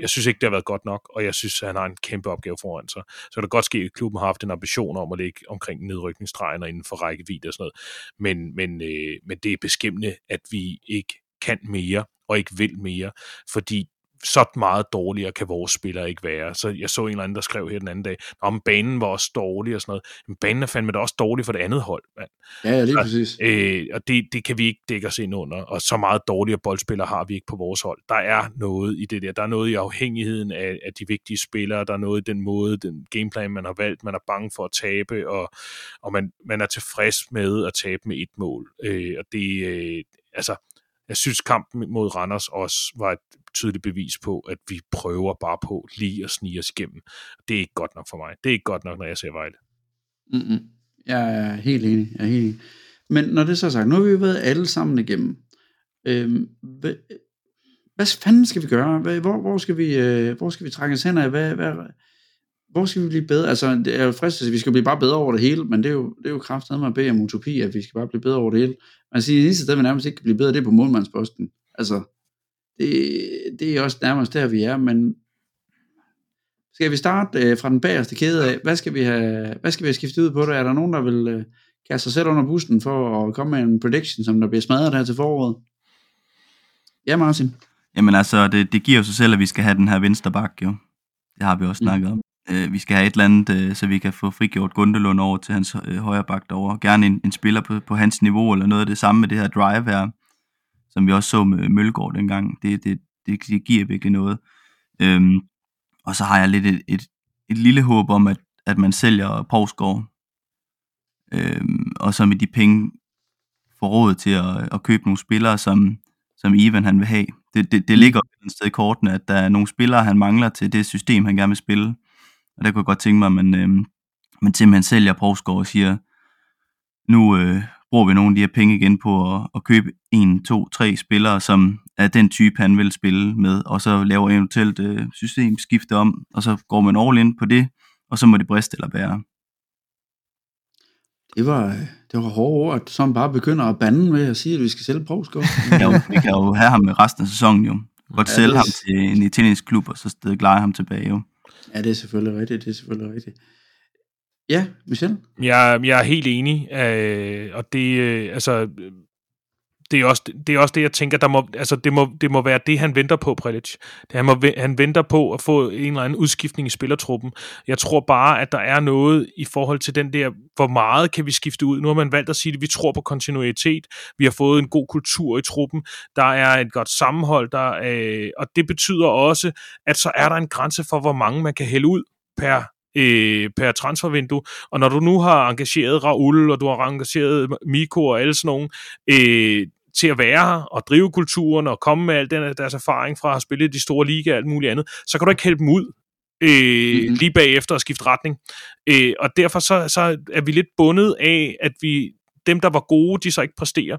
jeg synes ikke, det har været godt nok, og jeg synes, at han har en kæmpe opgave foran sig. Så kan det godt ske, at klubben har haft en ambition om at ligge omkring nedrykningsstregen og inden for rækkevidde og sådan noget. Men, men, øh, men det er beskæmmende, at vi ikke kan mere og ikke vil mere, fordi så meget dårligere kan vores spillere ikke være. Så jeg så en eller anden, der skrev her den anden dag, om banen var også dårlig og sådan noget. Men banen er fandme da også dårlig for det andet hold, mand. Ja, ja, lige præcis. Øh, og det, det kan vi ikke dække os ind under, og så meget dårligere boldspillere har vi ikke på vores hold. Der er noget i det der. Der er noget i afhængigheden af, af de vigtige spillere. Der er noget i den måde, den gameplan, man har valgt. Man er bange for at tabe, og, og man, man er tilfreds med at tabe med et mål. Øh, og det, øh, altså, jeg synes, kampen mod Randers også var et tydeligt bevis på, at vi prøver bare på lige at snige os igennem. Det er ikke godt nok for mig. Det er ikke godt nok, når jeg ser Vejle. Mm-mm. Jeg er helt enig. Jeg er helt enig. Men når det så er sagt, nu har vi jo været alle sammen igennem. Øhm, hvad, hvad fanden skal vi gøre? Hvor, hvor, skal vi, øh, hvor skal vi trække os hen af? Hvad, hvad, hvor skal vi blive bedre? Altså, det er jo fristet, at vi skal blive bare bedre over det hele, men det er jo, det er jo kraftigt med at bede om utopi, at vi skal bare blive bedre over det hele. Man siger, at det eneste sted, vi nærmest ikke kan blive bedre, det er på målmandsposten. Altså, det, det er også nærmest der, vi er, men skal vi starte øh, fra den bagerste kæde af? Hvad skal vi have, hvad skal vi have skiftet ud på det? Er der nogen, der vil øh, kaste sig selv under bussen for at komme med en prediction, som der bliver smadret her til foråret? Ja, Martin. Jamen altså, det, det giver jo sig selv, at vi skal have den her venstre bak, jo. Det har vi også snakket mm. om. Øh, vi skal have et eller andet, øh, så vi kan få frigjort Gundelund over til hans øh, højre bak derovre. Gerne en, en spiller på, på hans niveau, eller noget af det samme med det her drive her, som vi også så med Mølgaard dengang. Det, det, det, det giver virkelig noget. Øhm, og så har jeg lidt et, et, et lille håb om, at, at man sælger Povsgaard, øhm, og så med de penge får råd til at, at købe nogle spillere, som, som Ivan han vil have. Det, det, det ligger et sted i kortene, at der er nogle spillere, han mangler til det system, han gerne vil spille. Og der kunne jeg godt tænke mig, at man, øh, man simpelthen sælger Provsgaard og siger, nu øh, bruger vi nogle af de her penge igen på at, at købe en, to, tre spillere, som er den type, han vil spille med, og så laver eventuelt øh, systemskifte om, og så går man all in på det, og så må det briste eller bære. Det var, det var hårde ord, at som bare begynder at bande med at sige, at vi skal sælge Provsgaard. ja, vi kan jo have ham med resten af sæsonen jo. Godt ja, sælge ham til en italiensk klub, og så stedet leje ham tilbage jo. Ja, det er selvfølgelig rigtigt, det er selvfølgelig rigtigt. Ja, Michel? Jeg, jeg er helt enig, øh, og det, øh, altså, det er, også, det er også det, jeg tænker, der må, altså, det, må, det må være det, han venter på, Prelic. Det, han, må, han venter på at få en eller anden udskiftning i spillertruppen. Jeg tror bare, at der er noget i forhold til den der, hvor meget kan vi skifte ud. Nu har man valgt at sige, at vi tror på kontinuitet. Vi har fået en god kultur i truppen. Der er et godt sammenhold, der, øh, og det betyder også, at så er der en grænse for, hvor mange man kan hælde ud per øh, per transfervindue. Og når du nu har engageret Raul, og du har engageret Miko og alle sådan nogen, øh, til at være her og drive kulturen og komme med al den, deres erfaring fra at spille i de store ligaer og alt muligt andet, så kan du ikke hælde dem ud øh, mm-hmm. lige bagefter at skifte retning. Øh, og derfor så, så er vi lidt bundet af, at vi dem, der var gode, de så ikke præsterer.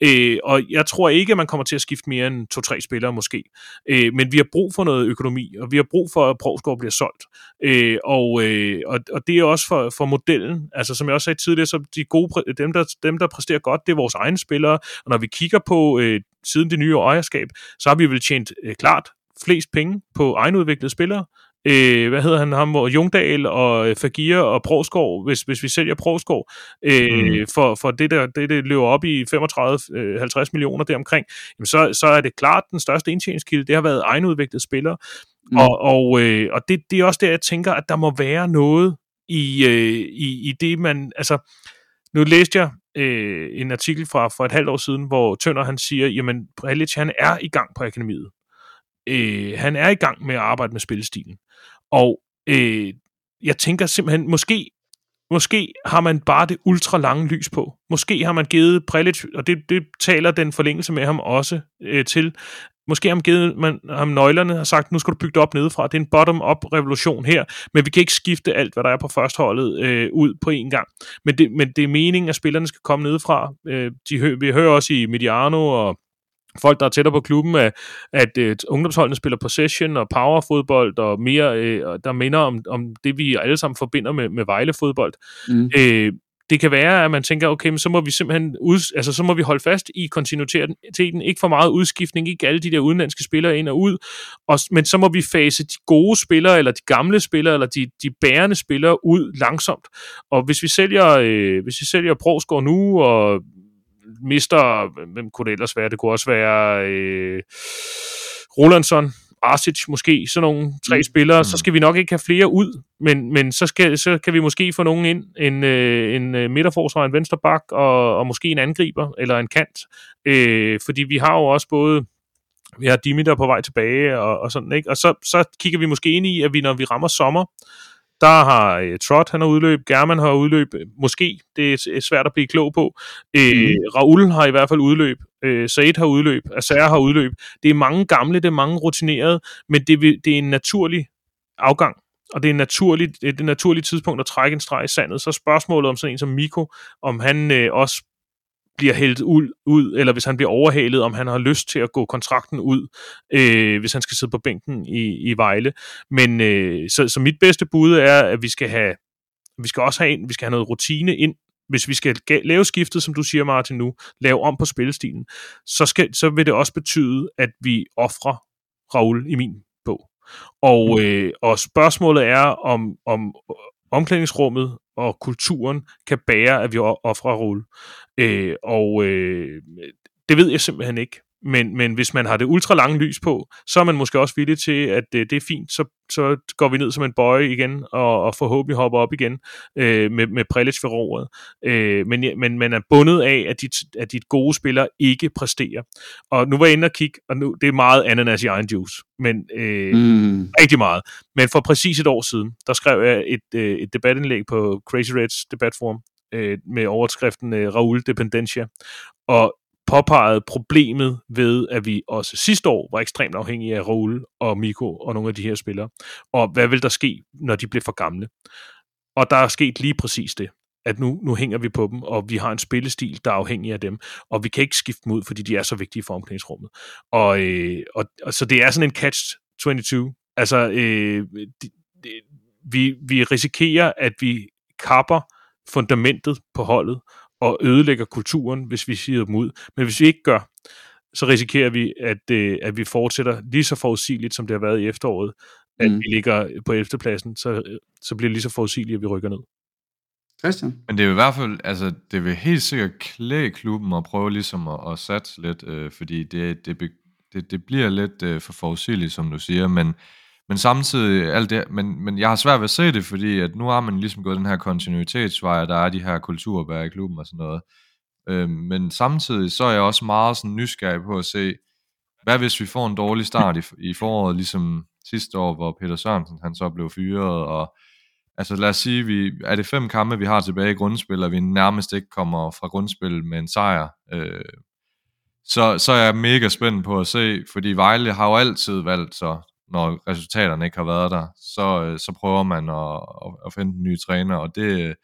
Øh, og jeg tror ikke, at man kommer til at skifte mere end to-tre spillere måske. Øh, men vi har brug for noget økonomi, og vi har brug for, at Provsgaard bliver solgt. Øh, og, øh, og, og det er også for, for modellen. Altså som jeg også sagde tidligere, så de gode, dem, der, dem, der præsterer godt, det er vores egne spillere. Og når vi kigger på øh, siden det nye ejerskab, så har vi vel tjent øh, klart flest penge på egenudviklede spillere. Øh, hvad hedder han ham, hvor Jungdal og Fagir og Provskov, hvis, hvis vi sælger Provskov, øh, mm. for, for det, der, det, det løber op i 35-50 øh, millioner deromkring, jamen så, så er det klart, den største indtjeningskilde, det har været egenudviklede spillere. Mm. Og, og, øh, og det, det er også der, jeg tænker, at der må være noget i, øh, i, i det, man... Altså, nu læste jeg øh, en artikel fra for et halvt år siden, hvor Tønder han siger, jamen Prelic han er i gang på akademiet. Øh, han er i gang med at arbejde med spillestilen. Og øh, jeg tænker simpelthen, måske Måske har man bare det ultra lange lys på. Måske har man givet Prelic, og det, det taler den forlængelse med ham også øh, til, Måske har man givet man, ham nøglerne og sagt, nu skal du bygge det op nedefra. Det er en bottom-up revolution her, men vi kan ikke skifte alt, hvad der er på førsteholdet øh, ud på én gang. Men det, men det er meningen, at spillerne skal komme nedefra. Øh, de, vi hører også i Mediano og folk, der er tættere på klubben, at, at øh, ungdomsholdene spiller possession og powerfodbold og mere, øh, der minder om, om det, vi alle sammen forbinder med, med Vejle-fodbold. Mm. Øh, det kan være, at man tænker, okay, men så må vi simpelthen ud, altså, så må vi holde fast i kontinuiteten, ikke for meget udskiftning, ikke alle de der udenlandske spillere ind og ud, og, men så må vi fase de gode spillere, eller de gamle spillere, eller de, de bærende spillere ud langsomt. Og hvis vi sælger, øh, hvis vi sælger Prosgaard nu, og mister, hvem kunne det ellers være? Det kunne også være øh, Rolandsson, Arsic måske, sådan nogle tre mm. spillere, mm. så skal vi nok ikke have flere ud, men, men så, skal, så kan vi måske få nogen ind, en, øh, en øh, midterforsvar, en venstre bak, og, og måske en angriber, eller en kant, øh, fordi vi har jo også både vi har Dimitar på vej tilbage, og, og sådan, ikke? Og så, så kigger vi måske ind i, at vi, når vi rammer sommer, der har øh, Trot, han har udløb, German har udløb, måske, det er svært at blive klog på. Øh, mm. Raul har i hvert fald udløb, øh, Said har udløb, Asser har udløb. Det er mange gamle, det er mange rutinerede, men det, det er en naturlig afgang og det er, naturligt, det er et naturligt tidspunkt at trække en streg i sandet. Så spørgsmålet om sådan en som Miko, om han øh, også bliver hældt ud, ud, eller hvis han bliver overhalet, om han har lyst til at gå kontrakten ud, øh, hvis han skal sidde på bænken i, i Vejle. Men øh, så, så mit bedste bud er, at vi skal have vi skal også have, vi skal have noget rutine ind, hvis vi skal lave skiftet, som du siger, Martin, nu, lave om på spillestilen, så, skal, så vil det også betyde, at vi offrer Raul i min bog. Og, mm. øh, og spørgsmålet er, om, om omklædningsrummet og kulturen kan bære, at vi offrer Raul. Øh, og øh, det ved jeg simpelthen ikke. Men, men hvis man har det ultra lange lys på, så er man måske også villig til, at øh, det er fint, så, så går vi ned som en bøje igen, og, og forhåbentlig hopper op igen øh, med, med Prelic for roret. Øh, men, men man er bundet af, at dit, at dit gode spillere ikke præsterer. Og nu var jeg inde og kigge, og nu, det er meget ananas i egen juice, men øh, mm. rigtig meget. Men for præcis et år siden, der skrev jeg et, øh, et debatindlæg på Crazy Reds debatforum, øh, med overskriften øh, Raul Dependencia. Og påpeget problemet ved, at vi også sidste år var ekstremt afhængige af Raul og Miko og nogle af de her spillere. Og hvad vil der ske, når de bliver for gamle? Og der er sket lige præcis det at nu, nu hænger vi på dem, og vi har en spillestil, der er afhængig af dem, og vi kan ikke skifte dem ud, fordi de er så vigtige for omklædningsrummet. Og, øh, og, og så det er sådan en catch-22. Altså, øh, de, de, vi, vi risikerer, at vi kapper fundamentet på holdet, og ødelægger kulturen, hvis vi siger dem ud. Men hvis vi ikke gør, så risikerer vi, at, øh, at vi fortsætter lige så forudsigeligt, som det har været i efteråret, at mm. vi ligger på 11. pladsen, så, så bliver det lige så forudsigeligt, at vi rykker ned. Christian? Men det er i hvert fald, altså det vil helt sikkert klæde klubben at prøve ligesom at, at satse lidt, øh, fordi det, det, det, det bliver lidt øh, for forudsigeligt, som du siger, men men samtidig, alt det, men, men jeg har svært ved at se det, fordi at nu har man ligesom gået den her kontinuitetsvej, og der er de her kulturbær i klubben og sådan noget. Øh, men samtidig så er jeg også meget sådan nysgerrig på at se, hvad hvis vi får en dårlig start i, i foråret, ligesom sidste år, hvor Peter Sørensen han så blev fyret, og altså lad os sige, vi, er det fem kampe, vi har tilbage i grundspil, og vi nærmest ikke kommer fra grundspil med en sejr, øh, så, så er jeg mega spændt på at se, fordi Vejle har jo altid valgt så når resultaterne ikke har været der, så, øh, så prøver man at, at finde en ny træner, og det,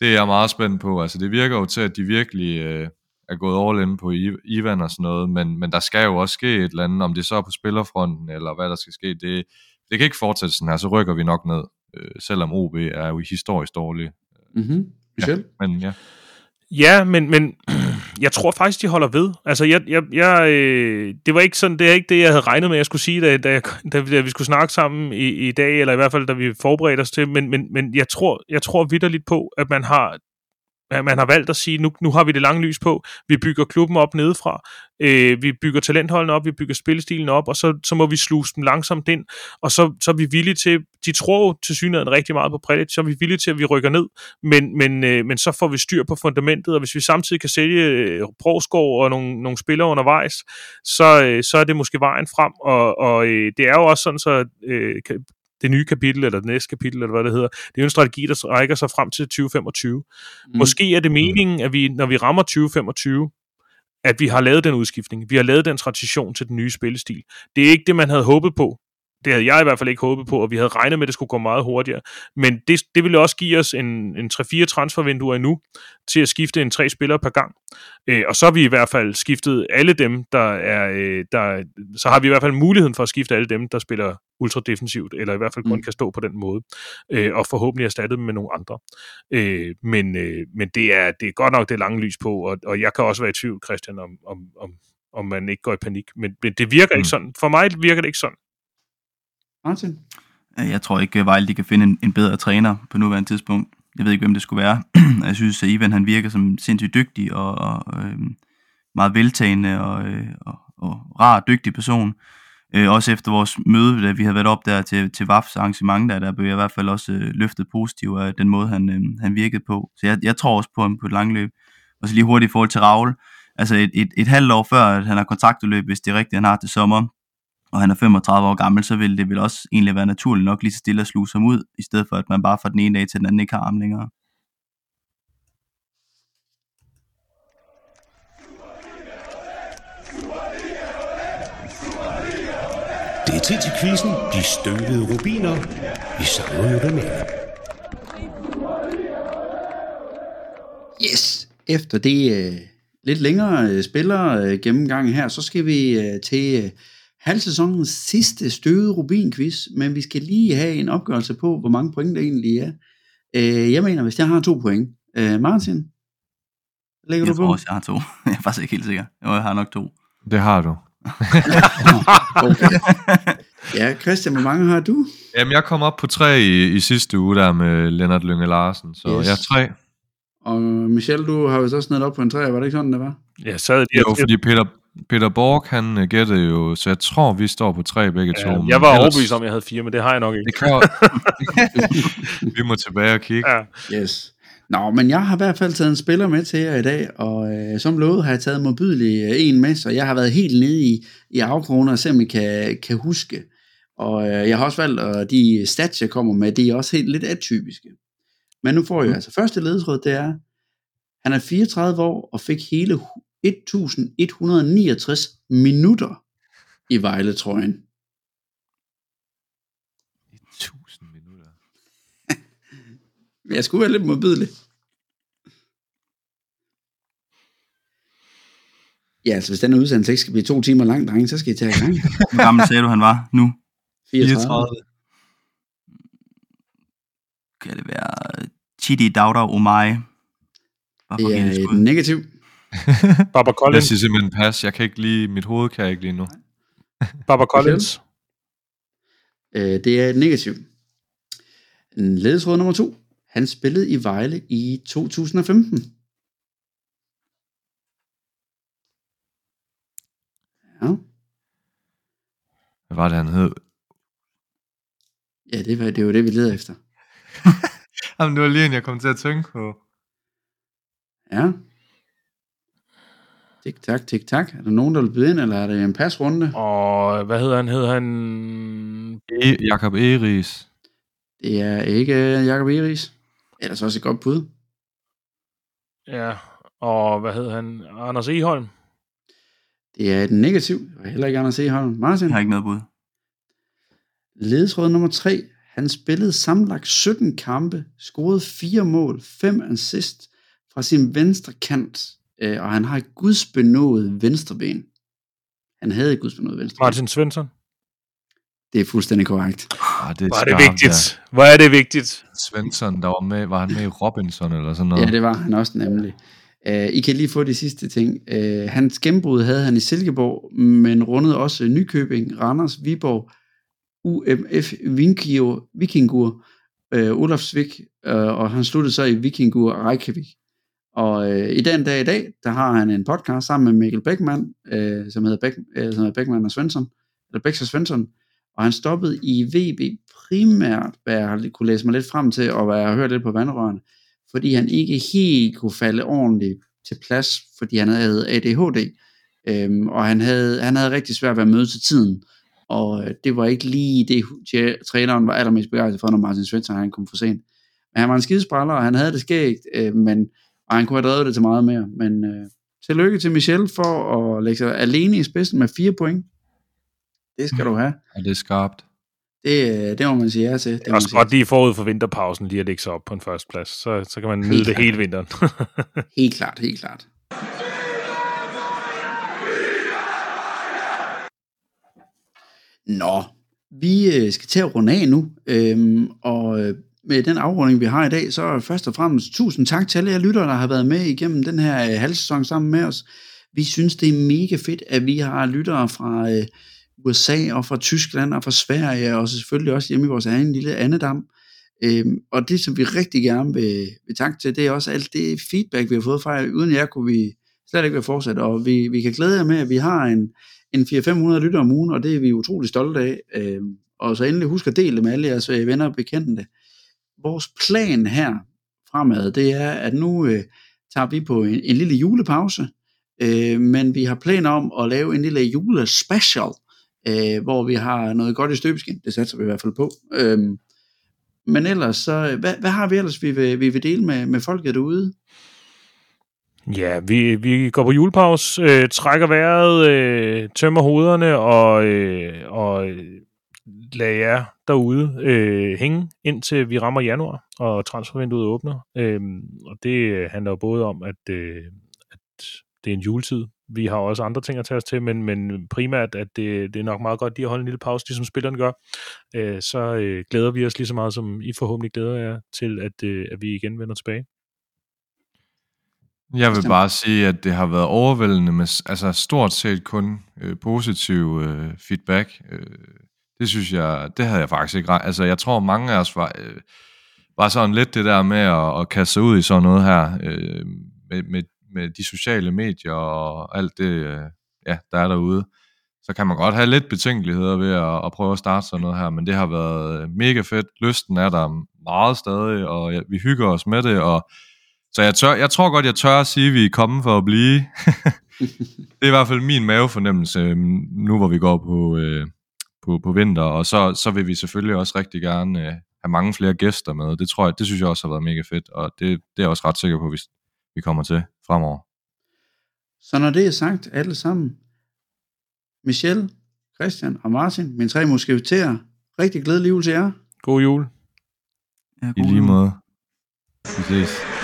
det er jeg meget spændt på. Altså det virker jo til, at de virkelig øh, er gået all in på Ivan og sådan noget, men, men der skal jo også ske et eller andet, om det så er på spillerfronten, eller hvad der skal ske, det, det kan ikke fortsætte sådan her, så rykker vi nok ned, øh, selvom OB er jo historisk dårlig. Mm-hmm. Ja, men ja. Ja, men, men jeg tror faktisk, de holder ved. Altså, jeg, jeg, jeg, øh, det var ikke sådan, det er ikke det, jeg havde regnet med, jeg skulle sige, da, da, jeg, da, da vi skulle snakke sammen i, i dag, eller i hvert fald, da vi forberedte os til, men, men, men jeg tror, jeg tror vidderligt på, at man har man har valgt at sige, nu, nu har vi det lange lys på, vi bygger klubben op nedefra, øh, vi bygger talentholdene op, vi bygger spillestilen op, og så, så må vi sluse dem langsomt ind, og så, så er vi villige til, de tror til synligheden rigtig meget på Predic, så er vi villige til, at vi rykker ned, men, men, øh, men så får vi styr på fundamentet, og hvis vi samtidig kan sælge øh, Broskov og nogle, nogle spillere undervejs, så, øh, så er det måske vejen frem, og, og øh, det er jo også sådan, så øh, det nye kapitel, eller det næste kapitel, eller hvad det hedder. Det er jo en strategi, der rækker sig frem til 2025. Mm. Måske er det meningen, at vi, når vi rammer 2025, at vi har lavet den udskiftning. Vi har lavet den transition til den nye spillestil. Det er ikke det, man havde håbet på. Det havde jeg i hvert fald ikke håbet på, og vi havde regnet med, at det skulle gå meget hurtigere. Men det, det ville også give os en, en 3-4 transfervinduer endnu til at skifte en tre spillere per gang. Øh, og så har vi i hvert fald skiftet alle dem, der er... Øh, der, så har vi i hvert fald muligheden for at skifte alle dem, der spiller ultra defensivt, eller i hvert fald kun mm. kan stå på den måde, øh, og forhåbentlig erstatte dem med nogle andre. Øh, men øh, men det, er, det er godt nok det lange lys på, og, og jeg kan også være i tvivl, Christian, om, om, om, om man ikke går i panik. Men, men det virker mm. ikke sådan. For mig virker det ikke sådan. Martin? Øh, jeg tror ikke, at Vejle kan finde en, en bedre træner på nuværende tidspunkt. Jeg ved ikke, hvem det skulle være. (clears throat) jeg synes, at Ivan han virker som sindssygt dygtig og, og øh, meget veltagende og, øh, og, og rar dygtig person. Øh, også efter vores møde, da vi havde været op der til, til VAFs arrangement, der, der blev jeg i hvert fald også øh, løftet positivt af den måde, han, øh, han virkede på. Så jeg, jeg tror også på ham på et langt løb. Og så lige hurtigt i forhold til Raul. Altså et, et, et halvt år før, at han har kontraktudløb, hvis det er rigtigt, han har til sommer, og han er 35 år gammel, så vil det vel også egentlig være naturligt nok lige så stille at sluse ham ud, i stedet for at man bare fra den ene dag til den anden ikke har ham længere. Det er tid til quizzen. De støvede rubiner. Vi savner jo dem alle. Yes! Efter det uh, lidt længere uh, spiller uh, gennemgang her, så skal vi uh, til uh, halvsæsonens sidste støvede rubin-quiz, men vi skal lige have en opgørelse på, hvor mange point der egentlig er. Uh, jeg mener, hvis jeg har to point. Uh, Martin? Lægger jeg du tror på? også, jeg har to. (laughs) Jeg er faktisk ikke helt sikker. Jo, jeg har nok to. Det har du. okay. Ja, Christian, hvor mange har du? Jamen, jeg kom op på tre i, i sidste uge der med Lennart Lønge Larsen, så yes. jeg er tre. Og Michelle, du har jo så sned op på en tre, var det ikke sådan, det var? Ja, sad lige Jo, fordi Peter, Peter Borg, han uh, gættede jo, så jeg tror, vi står på tre begge ja, to. Jeg var ellers... overbevist om, jeg havde fire, men det har jeg nok ikke. Det kan (laughs) Vi må tilbage og kigge. Ja. Yes. Nå, men jeg har i hvert fald taget en spiller med til jer i dag, og øh, som lovet har jeg taget modbydelig øh, en med, så jeg har været helt nede i, i afkroner og se om I kan, kan huske. Og øh, jeg har også valgt, at de stats, jeg kommer med, de er også helt lidt atypiske. Men nu får jeg mm. altså første ledetråd, det er, han er 34 år og fik hele 1169 minutter i Vejle-trøjen. 1000 minutter. (laughs) jeg skulle være lidt modbydelig. Ja, altså hvis den udsendelse ikke skal blive to timer lang, drenge, så skal I tage i gang. (laughs) Hvor gammel sagde du, han var nu? 34. 34. Kan det være Chidi Dauda Omai? Det er et negativ. (laughs) Baba Collins. Jeg siger simpelthen pas. Jeg kan ikke lige, mit hoved kan jeg ikke lige nu. (laughs) Baba Collins. Øh, det er et negativ. Ledesråd nummer to. Han spillede i Vejle i 2015. Ja. Hvad var det, han hed? Ja, det var, det var det, vi leder efter. (laughs) Jamen, det var lige en, jeg kom til at tænke på. Ja. Tik tak, tik tak. Er der nogen, der vil byde ind, eller er det en pasrunde? Og hvad hedder han? Hedder han... E- Jakob Eris. Det er ikke Jakob Eris. Ellers også et godt bud. Ja, og hvad hedder han? Anders Eholm. Det er et negativ. Det var heller ikke Anders Eholm. Martin? Jeg har ikke noget bud. Ledesråd nummer 3. Han spillede sammenlagt 17 kampe, scorede 4 mål, 5 assist fra sin venstre kant, øh, og han har et gudsbenået venstreben. Han havde et gudsbenået venstreben. Martin Svensson. Det er fuldstændig korrekt. Ah, det er Hvor er det vigtigt. Hvor er det vigtigt. Svensson, der var med, var han med i Robinson eller sådan noget? Ja, det var han også nemlig. Uh, I kan lige få de sidste ting. Uh, hans gennembrud havde han i Silkeborg, men rundede også Nykøbing, Randers, Viborg, UMF Vinkio, Vikingur, uh, Olafsvik, uh, og han sluttede så i Vikingur Reykjavik. Og øh, i den dag i dag, der har han en podcast sammen med Mikkel Beckmann, øh, som hedder, Beck, øh, som hedder Beckmann og Svensson, eller Becks og Svensson, og han stoppede i VB primært, hvad jeg har kunne læse mig lidt frem til, og hvad jeg har hørt lidt på vandrørene, fordi han ikke helt kunne falde ordentligt til plads, fordi han havde ADHD, øhm, og han havde, han havde rigtig svært ved at møde til tiden, og øh, det var ikke lige det, træneren var allermest begejstret for, når Martin Svensson han kom for sent. Men han var en skidespræller, og han havde det skægt, øh, men, og han kunne have drevet det til meget mere. Men øh, tillykke til Michel for at lægge sig alene i spidsen med fire point. Det skal du have. Og det er skarpt. Det, det må man sige ja til. Det er også godt lige forud for vinterpausen lige at lægge sig op på en første plads. Så, så kan man nyde det klart. hele vinteren. (laughs) Helt klart, helt klart. Nå, vi øh, skal til at runde af nu, øhm, og øh, med den afrunding, vi har i dag, så først og fremmest tusind tak til alle jer lyttere, der har været med igennem den her øh, halvsæson sammen med os. Vi synes, det er mega fedt, at vi har lyttere fra øh, USA og fra Tyskland og fra Sverige, og selvfølgelig også hjemme i vores egen lille andedam. Øhm, og det, som vi rigtig gerne vil, vil takke til, det er også alt det feedback, vi har fået fra jer. Uden jer kunne vi slet ikke være fortsat, og vi, vi kan glæde jer med, at vi har en, en 400-500 lytter om ugen, og det er vi utrolig stolte af. Øhm, og så endelig husk at dele det med alle jeres øh, venner og bekendte. Vores plan her fremad, det er, at nu øh, tager vi på en, en lille julepause, øh, men vi har planer om at lave en lille julespecial, øh, hvor vi har noget godt i støbeskin. Det satser vi i hvert fald på. Øh, men ellers, så, øh, hvad, hvad har vi ellers, vi vil, vi vil dele med, med folket derude? Ja, vi, vi går på julepause, øh, trækker vejret, øh, tømmer hovederne og, øh, og øh, øh, lader jer derude øh, hænge indtil vi rammer januar, og transfervinduet åbner. Øh, og det handler jo både om, at, øh, at det er en juletid. Vi har også andre ting at tage os til, men, men primært, at det, det er nok meget godt lige at holde en lille pause, ligesom spillerne gør. Øh, så øh, glæder vi os lige så meget, som I forhåbentlig glæder jer til, at, øh, at vi igen vender tilbage. Jeg vil bare sige, at det har været overvældende med altså stort set kun øh, positiv øh, feedback. Øh, det synes jeg, det havde jeg faktisk ikke regnet. Altså jeg tror mange af os var, øh, var sådan lidt det der med at, at kaste sig ud i sådan noget her, øh, med, med, med de sociale medier og alt det, øh, ja, der er derude. Så kan man godt have lidt betænkeligheder ved at, at prøve at starte sådan noget her, men det har været øh, mega fedt. Lysten er der meget stadig, og ja, vi hygger os med det, og så jeg, tør, jeg tror godt, jeg tør at sige, at vi er kommet for at blive. (laughs) det er i hvert fald min mavefornemmelse, øh, nu hvor vi går på, øh, på, på vinter, og så, så vil vi selvfølgelig også rigtig gerne øh, have mange flere gæster med. Det tror jeg, det synes jeg også har været mega fedt, og det, det er jeg også ret sikker på, hvis vi kommer til fremover. Så når det er sagt, alle sammen, Michel, Christian og Martin, mine tre musketerer, rigtig glædelig jul til jer. God jul! Ja, I god lige jul. måde. Vi ses.